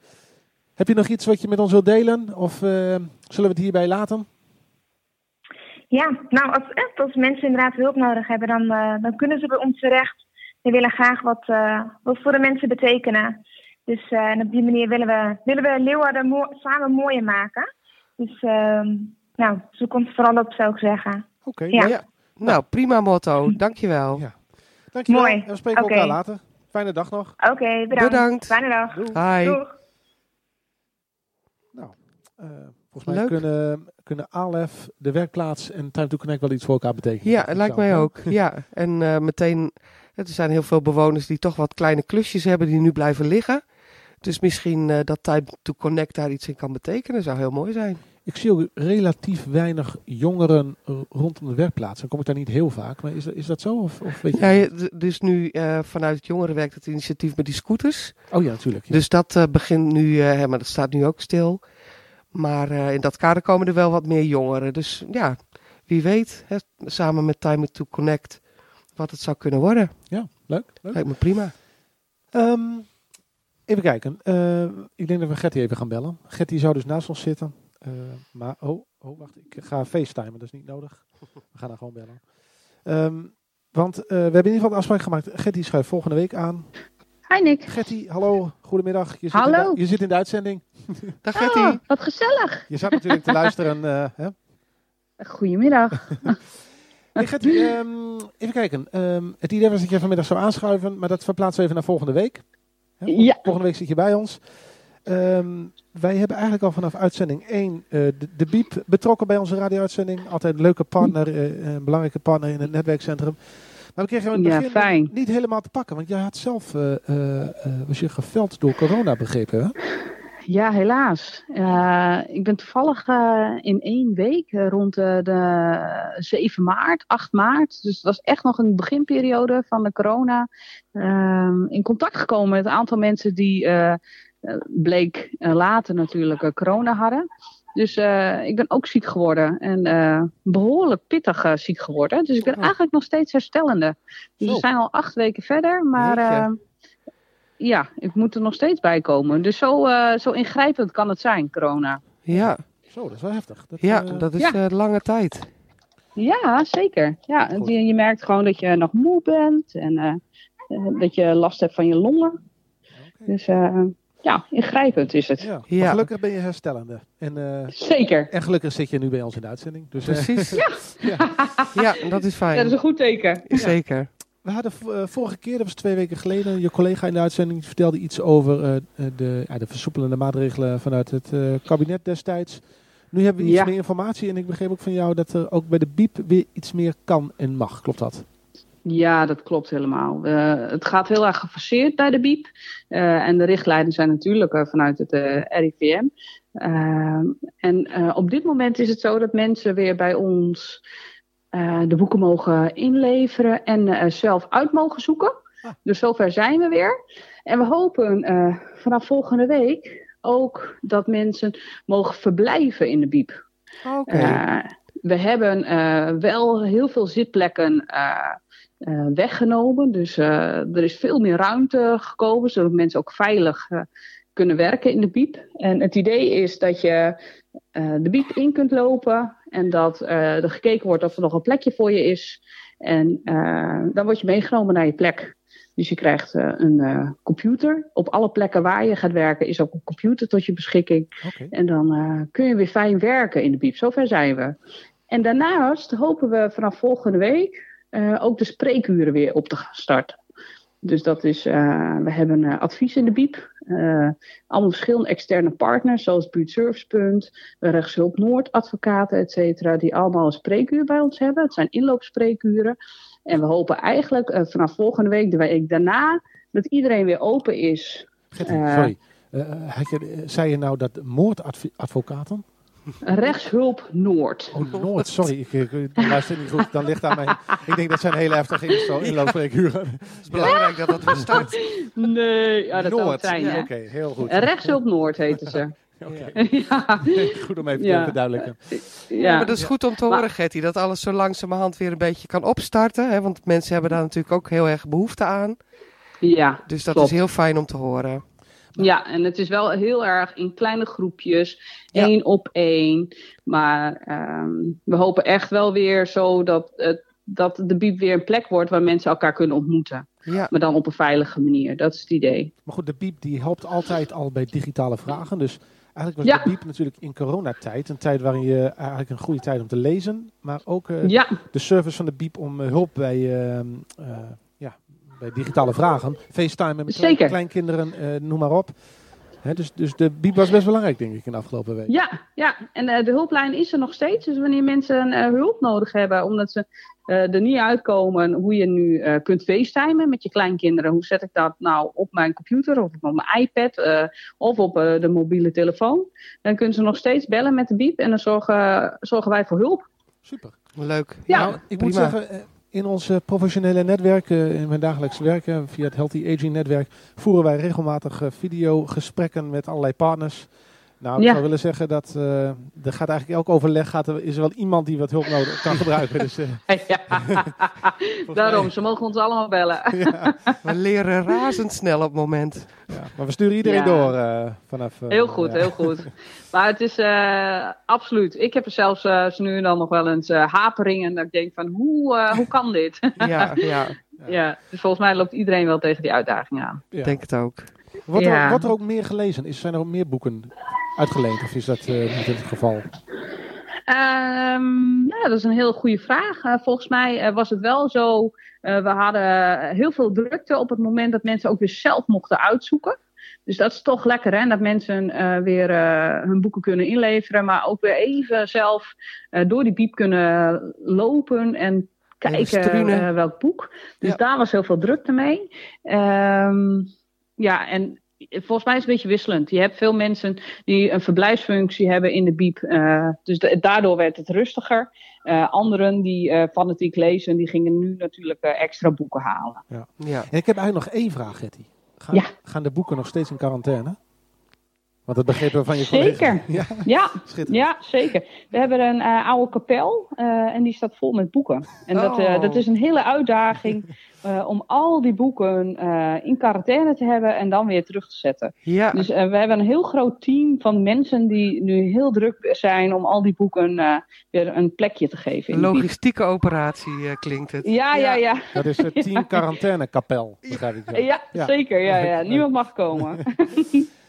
Heb je nog iets wat je met ons wilt delen? Of eh, zullen we het hierbij laten? Ja, nou, als, als mensen inderdaad hulp nodig hebben, dan, eh, dan kunnen ze bij ons terecht. We willen graag wat, eh, wat voor de mensen betekenen. Dus eh, en op die manier willen we, willen we Leeuwarden mo- samen mooier maken. Dus ehm, nou, zoek ons vooral op, zou ik zeggen. Oké. Ja. Ja. Nou, prima motto. Dankjewel. Ja. Dankjewel. Mooi. En we spreken elkaar later. Fijne dag nog. Oké, bedankt. Bedankt. Fijne dag. Doei. Hi. Doeg. Eh, volgens mij Leuk. kunnen, kunnen Alef, de werkplaats en Time to Connect wel iets voor elkaar betekenen. Ja, lijkt mij ook. Ja, en eh, meteen, er zijn heel veel bewoners die toch wat kleine klusjes hebben die nu blijven liggen. Dus misschien eh, dat Time to Connect daar iets in kan betekenen, zou heel mooi zijn. Ik zie ook relatief weinig jongeren rondom de werkplaats. Dan kom ik daar niet heel vaak. Maar is, dat- is dat zo? Of, of weet je? Ja, dus nu eh, vanuit het jongerenwerk het initiatief met die scooters. Oh ja, natuurlijk. ja. Dus dat eh, begint nu, hè, maar dat staat nu ook stil. Maar in dat kader komen er wel wat meer jongeren. Dus ja, wie weet, hè, samen met Time to Connect, wat het zou kunnen worden. ja, leuk. leuk. Lijkt me prima. Ehm, even kijken. Eh, ik denk dat we Gertie even gaan bellen. Gertie zou dus naast ons zitten. Eh, maar, oh, oh, wacht. Ik ga facetimen. Dat is niet nodig. We gaan haar gewoon bellen. Ehm, want eh, we hebben in ieder geval een afspraak gemaakt. Gertie schuift volgende week aan. Hi Nick. Gertie, hallo. Goedemiddag. Je zit, Hallo. In de, je zit in de uitzending. Dag Oh, Gertie. wat gezellig. Je zat natuurlijk te luisteren. eh, hè? Goedemiddag. Hey Gertie, ehm, even kijken. Ehm, het idee was dat je vanmiddag zou aanschuiven, maar dat verplaatsen we even naar volgende week. Hè, vol- Ja. Volgende week zit je bij ons. Ehm, wij hebben eigenlijk al vanaf uitzending 1 eh, de, de Biep betrokken bij onze radio-uitzending. Altijd een leuke partner, eh, een belangrijke partner in het netwerkcentrum. Maar we kregen hem in het begin niet helemaal te pakken, want jij had zelf, eh, was je geveld door corona, begrepen hè? Ja, helaas. Eh, ik ben toevallig eh, in één week, eh, rond de 7 maart, 8 maart, dus dat was echt nog een beginperiode van de corona, ehm, in contact gekomen met een aantal mensen die bleek later natuurlijk corona hadden. Dus ik ben ook ziek geworden en eh, behoorlijk pittig ziek geworden. Dus ik ben Oh. eigenlijk nog steeds herstellende. Dus Zo. we zijn al acht weken verder, maar Jeetje. Ja, ik moet er nog steeds bij komen. Dus zo, eh, zo ingrijpend kan het zijn, corona. Ja, Zo, dat is wel heftig. Dat, ja eh, dat is ja. eh, lange tijd. Ja, zeker. Ja, je, je merkt gewoon dat je nog moe bent en eh, eh, dat je last hebt van je longen. oké. Dus eh, ja, ingrijpend is het. Ja. Maar Ja. gelukkig ben je herstellende. En, eh, Zeker. en gelukkig zit je nu bij ons in de uitzending. Dus, Precies. ja. Ja, dat is fijn. Dat is een goed teken. Zeker. We hadden eh, vorige keer, dat was twee weken geleden, je collega in de uitzending vertelde iets over eh, eh, de, de versoepelende maatregelen vanuit het kabinet destijds. Nu hebben we iets Ja. meer informatie en ik begreep ook van jou dat er ook bij de BIEB weer iets meer kan en mag. Klopt dat? Ja, dat klopt helemaal. Het gaat heel erg gefaseerd bij de BIEB. En de richtlijnen zijn natuurlijk vanuit het RIVM. Ehm, en op dit moment is het zo dat mensen weer bij ons eh, de boeken mogen inleveren en eh, zelf uit mogen zoeken. Ah. Dus zover zijn we weer. En we hopen eh, vanaf volgende week ook dat mensen mogen verblijven in de. Oké. Eh, we hebben wel heel veel zitplekken weggenomen. Dus er is veel meer ruimte gekomen, zodat mensen ook veilig kunnen werken in de biep. En het idee is dat je eh, de biep in kunt lopen en dat eh, er gekeken wordt of er nog een plekje voor je is. En eh, dan word je meegenomen naar je plek. Dus je krijgt een computer. Op alle plekken waar je gaat werken is ook een computer tot je beschikking. En dan kun je weer fijn werken in de biep. Zover zijn we. En daarnaast hopen we vanaf volgende week ook de spreekuren weer op te gaan starten. Dus dat is, eh, we hebben eh, advies in de biep. eh, allemaal verschillende externe partners, zoals Buurtservicepunt, Rechtshulp Noord, advocaten, et cetera, die allemaal een spreekuur bij ons hebben. Het zijn inloopspreekuren. En we hopen eigenlijk vanaf volgende week, de week daarna, dat iedereen weer open is. Gertie, Eh, sorry. Had je, zei je nou dat moordadvocaten? Rechtshulp Noord. Oh, Noord, sorry. Ik, ik, ik luister niet goed. Dan ligt aan mij. Ik denk dat zijn hele heftige insto- inloopspreekuren. Het is belangrijk dat dat weer start. Nee, ja, dat zou het Noord. zijn. Ja. Oké, heel goed. Rechtshulp Noord heten ze. Oké. ja. Goed om even Ja. te verduidelijken. Ja, Ja. maar dat is goed om te horen, Getty, dat alles zo langzamerhand weer een beetje kan opstarten. Hè? Want mensen hebben daar natuurlijk ook heel erg behoefte aan. ja, Dus dat klopt. is heel fijn om te horen. Ja, en het is wel heel erg in kleine groepjes, Ja. één op één. Maar ehm, we hopen echt wel weer zo dat, het, dat de biep weer een plek wordt waar mensen elkaar kunnen ontmoeten. Ja, Maar dan op een veilige manier. Dat is het idee. Maar goed, de biep die helpt altijd al bij digitale vragen. Dus eigenlijk was Ja. de biep natuurlijk in coronatijd een tijd waarin je eigenlijk een goede tijd om te lezen. Maar ook eh, de service van de biep om eh, hulp bij, ja, bij digitale vragen. FaceTime met Zeker. kleinkinderen, eh, noem maar op. Hè, dus, dus de biep was best belangrijk, denk ik, in de afgelopen week. ja, ja. en eh, de hulplijn is er nog steeds. Dus wanneer mensen eh, hulp nodig hebben, omdat ze eh, er niet uitkomen hoe je nu eh, kunt facetimen met je kleinkinderen. Hoe zet ik dat nou op mijn computer of op mijn iPad eh, of op eh, de mobiele telefoon? Dan kunnen ze nog steeds bellen met de biep en dan zorgen, zorgen wij voor hulp. Super. leuk. Ja. Nou, ik moet prima. zeggen, eh, in ons eh, professionele netwerk, eh, in mijn dagelijks werken via het Healthy Aging netwerk, voeren wij regelmatig eh, videogesprekken met allerlei partners. Nou, ik Ja. zou willen zeggen dat eh, er gaat eigenlijk elk overleg gaat er, is er wel iemand die wat hulp nodig kan gebruiken. Dus, eh. Daarom, ze mogen ons allemaal bellen. ja, We leren razendsnel op het moment. ja. Maar we sturen iedereen Ja. door eh, vanaf. eh, Heel goed, ja. heel goed. Maar het is eh, absoluut. Ik heb er zelfs eh, zo nu en dan nog wel eens eh, haperingen. Dat ik denk van, hoe, eh, hoe kan dit? Ja, ja, ja, dus volgens mij loopt iedereen wel tegen die uitdaging aan. Ja. denk het ook. Wordt, er, wordt er ook meer gelezen? Is, zijn er ook meer boeken uitgeleend of is dat eh, niet het geval? Ehm, nou, dat is een heel goede vraag. Eh, volgens mij eh, was het wel zo. eh, we hadden heel veel drukte op het moment dat mensen ook weer zelf mochten uitzoeken. Dus dat is toch lekker, hè? Dat mensen weer hun boeken kunnen inleveren, maar ook weer even zelf door die biep kunnen lopen en kijken welk boek. Dus Ja. daar was heel veel drukte mee. Ehm, ja, en volgens mij is het een beetje wisselend. Je hebt veel mensen die een verblijfsfunctie hebben in de biep. eh, dus da- daardoor werd het rustiger. Eh, anderen die eh, fanatiek lezen, die gingen nu natuurlijk extra boeken halen. Ja. En ik heb eigenlijk nog één vraag, Getty. Gaan, Ja. gaan de boeken nog steeds in quarantaine? Want dat begrepen we van je collega. Zeker. Ja, Ja, ja, zeker. We hebben een eh, oude kapel eh, en die staat vol met boeken. En dat, eh, Oh. dat is een hele uitdaging eh, om al die boeken eh, in quarantaine te hebben en dan weer terug te zetten. Ja, Dus eh, we hebben een heel groot team van mensen die nu heel druk zijn om al die boeken eh, weer een plekje te geven. een logistieke operatie eh, klinkt het. Ja, ja, ja. Dat is het team quarantainekapel, begrijp ik. Ja, Ja. zeker. Ja, ja. Niemand mag komen.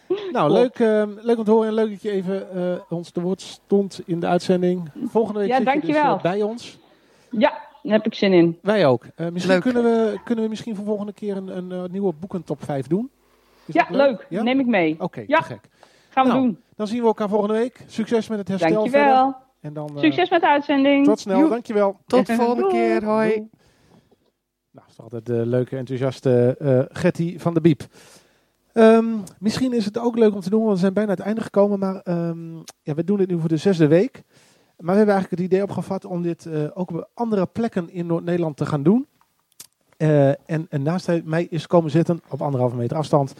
Nou, leuk, eh, leuk om te horen en leuk dat je even eh, ons te woord stond in de uitzending. Volgende week Ja, zit je dus dankjewel. bij ons. Ja, daar heb ik zin in. Wij ook. Eh, misschien Leuk. kunnen we, kunnen we misschien voor volgende keer een, een eh, nieuwe boekentop 5 doen. Is Ja, leuk. Ja? Neem ik mee. Oké, Ja. gek. Gaan we Nou, doen. Dan zien we elkaar volgende week. Succes met het herstel verder. Dankjewel. En dan, eh, Succes met de uitzending. Tot snel, Joep. dankjewel. Tot de volgende Doei. keer. Hoi. Doei. Nou, dat is altijd de leuke, enthousiaste eh Getty van de Biep. Ehm, misschien is het ook leuk om te doen, want we zijn bijna aan het einde gekomen. Maar ehm, ja, we doen dit nu voor de zesde week. Maar we hebben eigenlijk het idee opgevat om dit eh, ook op andere plekken in Noord-Nederland te gaan doen. Eh, en, en naast mij is komen zitten, op anderhalve meter afstand,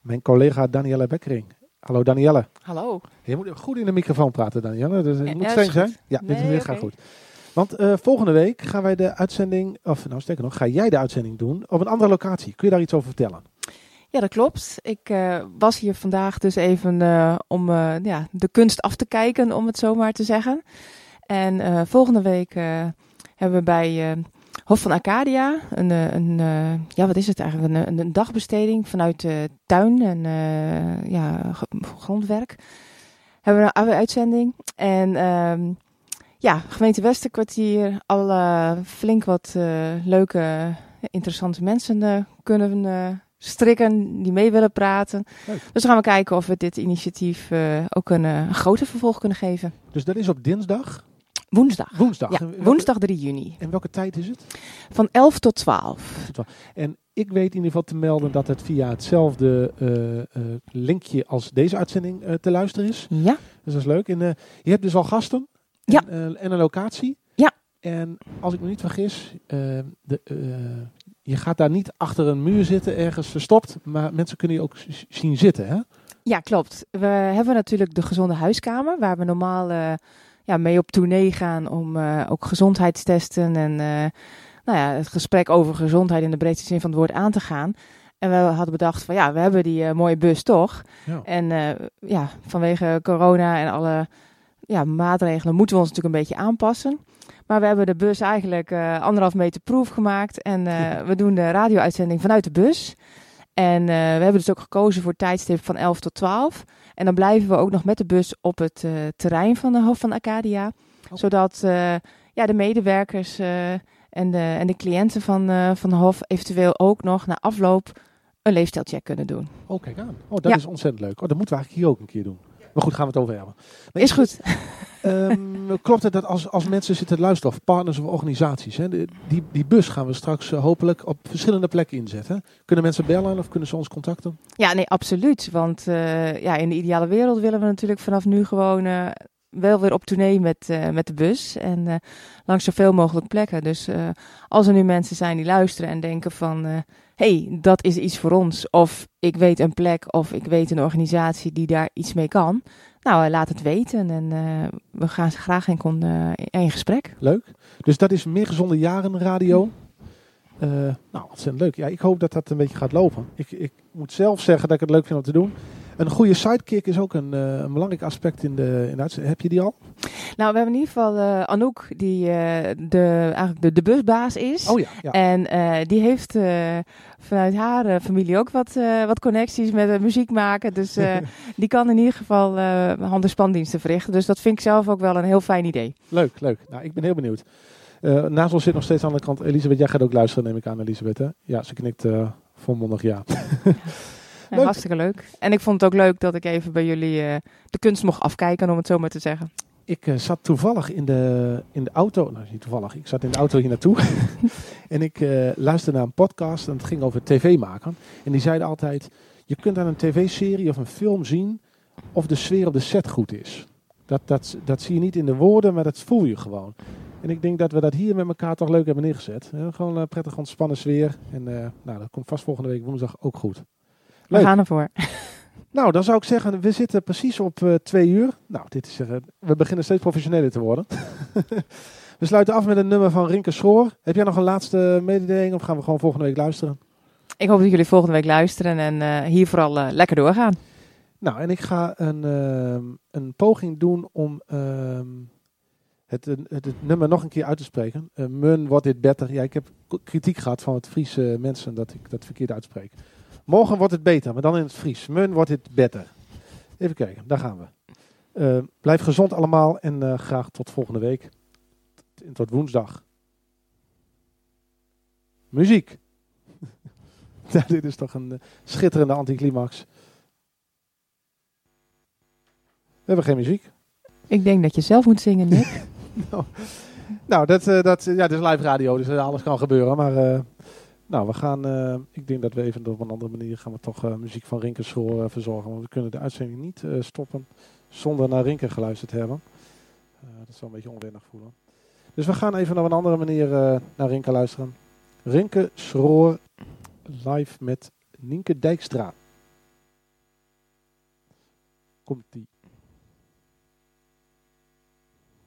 mijn collega Danielle Bekkering. Hallo Danielle. Hallo. Je moet goed in de microfoon praten, Danielle. Dus het Ja, moet streng is zijn. Ja, dit, Nee, dit gaat goed. Want eh, volgende week gaan wij de uitzending, of nou sterker nog, ga jij de uitzending doen op een andere locatie. Kun je daar iets over vertellen? Ja, dat klopt. Ik eh, was hier vandaag dus even eh, om eh, ja, de kunst af te kijken, om het zo maar te zeggen. En volgende week hebben we bij Hof van Arcadia een, een ja, wat is het eigenlijk? Een, een, dagbesteding vanuit de tuin en ja, grondwerk. Hebben we een uitzending. En ehm, ja, gemeente Westerkwartier, al flink wat leuke, interessante mensen kunnen strikken die mee willen praten. Leuk. Dus dan gaan we kijken of we dit initiatief eh, ook een, eh, een groter vervolg kunnen geven. Dus dat is op dinsdag, Woensdag. woensdag. Ja, welke- woensdag 3 juni. En welke tijd is het? Van 11 tot 12. En ik weet in ieder geval te melden dat het via hetzelfde eh, linkje als deze uitzending te luisteren is. Ja. Dus dat is leuk. En je hebt dus al gasten Ja. en, eh, en een locatie. Ja. En als ik me niet vergis, de, je gaat daar niet achter een muur zitten, ergens verstopt. Maar mensen kunnen je ook zien zitten, hè? Ja, klopt. We hebben natuurlijk de gezonde huiskamer, waar we normaal eh, ja, mee op tournee gaan om eh, ook gezondheidstesten en eh, nou ja, het gesprek over gezondheid in de breedste zin van het woord aan te gaan. En we hadden bedacht van ja, we hebben die mooie bus toch. Ja. En ja, vanwege corona en alle ja, maatregelen moeten we ons natuurlijk een beetje aanpassen. Maar we hebben de bus eigenlijk eh, anderhalf meter proef gemaakt. En eh, we doen de radio-uitzending vanuit de bus. En eh, we hebben dus ook gekozen voor tijdstip van 11 tot 12. En dan blijven we ook nog met de bus op het terrein van de Hof van Arcadia. Zodat eh, ja, de medewerkers en, de, en de cliënten van, van de Hof eventueel ook nog na afloop een leefstijlcheck kunnen doen. Oh, kijk aan. Oh, dat Ja. is ontzettend leuk. Oh, dat moeten we eigenlijk hier ook een keer doen. Maar goed, gaan we het over hebben. Maar Is goed. Ehm, klopt het dat als, als mensen zitten te luisteren, of partners of organisaties, hè, die, die bus gaan we straks eh, hopelijk op verschillende plekken inzetten. Kunnen mensen bellen of kunnen ze ons contacten? Ja, nee, absoluut. Want eh, ja, in de ideale wereld willen we natuurlijk vanaf nu gewoon eh, wel weer op tournee met, met de bus. En langs zoveel mogelijk plekken. Dus als er nu mensen zijn die luisteren en denken van... hey, dat is iets voor ons. Of ik weet een plek of ik weet een organisatie die daar iets mee kan. Nou, eh, laat het weten. En eh, we gaan graag in, kon, eh, in gesprek. Leuk. Dus dat is meer gezonde jaren radio. Eh, nou, ontzettend leuk. Ja, ik hoop dat dat een beetje gaat lopen. Ik, ik moet zelf zeggen dat ik het leuk vind om te doen. Een goede sidekick is ook een, eh, een belangrijk aspect in de, in de. Heb je die al? Nou, we hebben in ieder geval eh, Anouk, die eh, de, eigenlijk de, de busbaas is. Oh ja, ja. En die heeft vanuit haar familie ook wat, wat connecties met muziek maken. Dus die kan in ieder geval hand- en spandiensten verrichten. Dus dat vind ik zelf ook wel een heel fijn idee. Leuk, leuk. Nou, ik ben heel benieuwd. Naast ons zit nog steeds aan de kant Elisabeth. Jij gaat ook luisteren, neem ik aan, Elisabeth. Hè? Ja, ze knikt volmondig ja. Ja, hartstikke leuk. En ik vond het ook leuk dat ik even bij jullie eh, de kunst mocht afkijken, om het zo maar te zeggen. Ik eh, zat toevallig in de, in de auto. Nou, niet toevallig. Ik zat in de auto hier naartoe. en ik eh, luisterde naar een podcast. En het ging over tv maken. En die zeiden altijd... Je kunt aan een tv-serie of een film zien... of de sfeer op de set goed is. Dat, dat, dat zie je niet in de woorden, maar dat voel je gewoon. En ik denk dat we dat hier met elkaar toch leuk hebben neergezet. Gewoon een prettig ontspannen sfeer. En nou, dat komt vast volgende week woensdag ook goed. We gaan ervoor. Nou, dan zou ik zeggen, we zitten precies op eh, twee uur. Nou, dit is, eh, we beginnen steeds professioneler te worden. we sluiten af met een nummer van Rinke Schoor. Heb jij nog een laatste mededeling of gaan we gewoon volgende week luisteren? Ik hoop dat jullie volgende week luisteren en eh, hier vooral lekker doorgaan. Nou, en ik ga een, ehm, een poging doen om ehm, het, het, het nummer nog een keer uit te spreken. Mun, what it better. Ja, ik heb kritiek gehad van het Friese mensen dat ik dat verkeerd uitspreek. Morgen wordt het beter, maar dan in het Fries. Mun wordt het beter. Even kijken, daar gaan we. Eh, blijf gezond allemaal en eh, graag tot volgende week. Tot, woensdag. Muziek. ja, dit is toch een eh, schitterende anticlimax. We hebben geen muziek. Ik denk dat je zelf moet zingen, Nick. nou, nou, dat, dat, ja, dit is live radio, dus alles kan gebeuren. Maar nou, we gaan, eh, ik denk dat we even op een andere manier gaan we toch eh, muziek van Rinke Schoor eh, verzorgen. Want we kunnen de uitzending niet stoppen zonder naar Rinke geluisterd te hebben. Dat zou een beetje onwennig voelen. Dus we gaan even op een andere manier naar Rinke luisteren. Rinke Schroor live met Nienke Dijkstra. Komt die.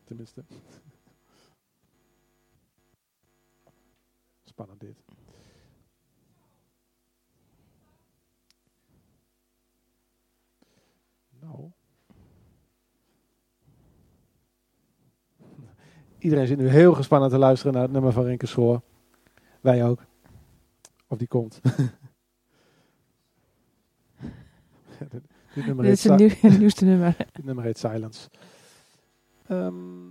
Tenminste. Spannend dit. Nou. Iedereen zit nu heel gespannen te luisteren naar het nummer van Rinke Schoor. Wij ook. Of die komt. Dit, dit nummer Dit is nieuw- het nieuwste nummer. dit nummer heet Silence. Ehm,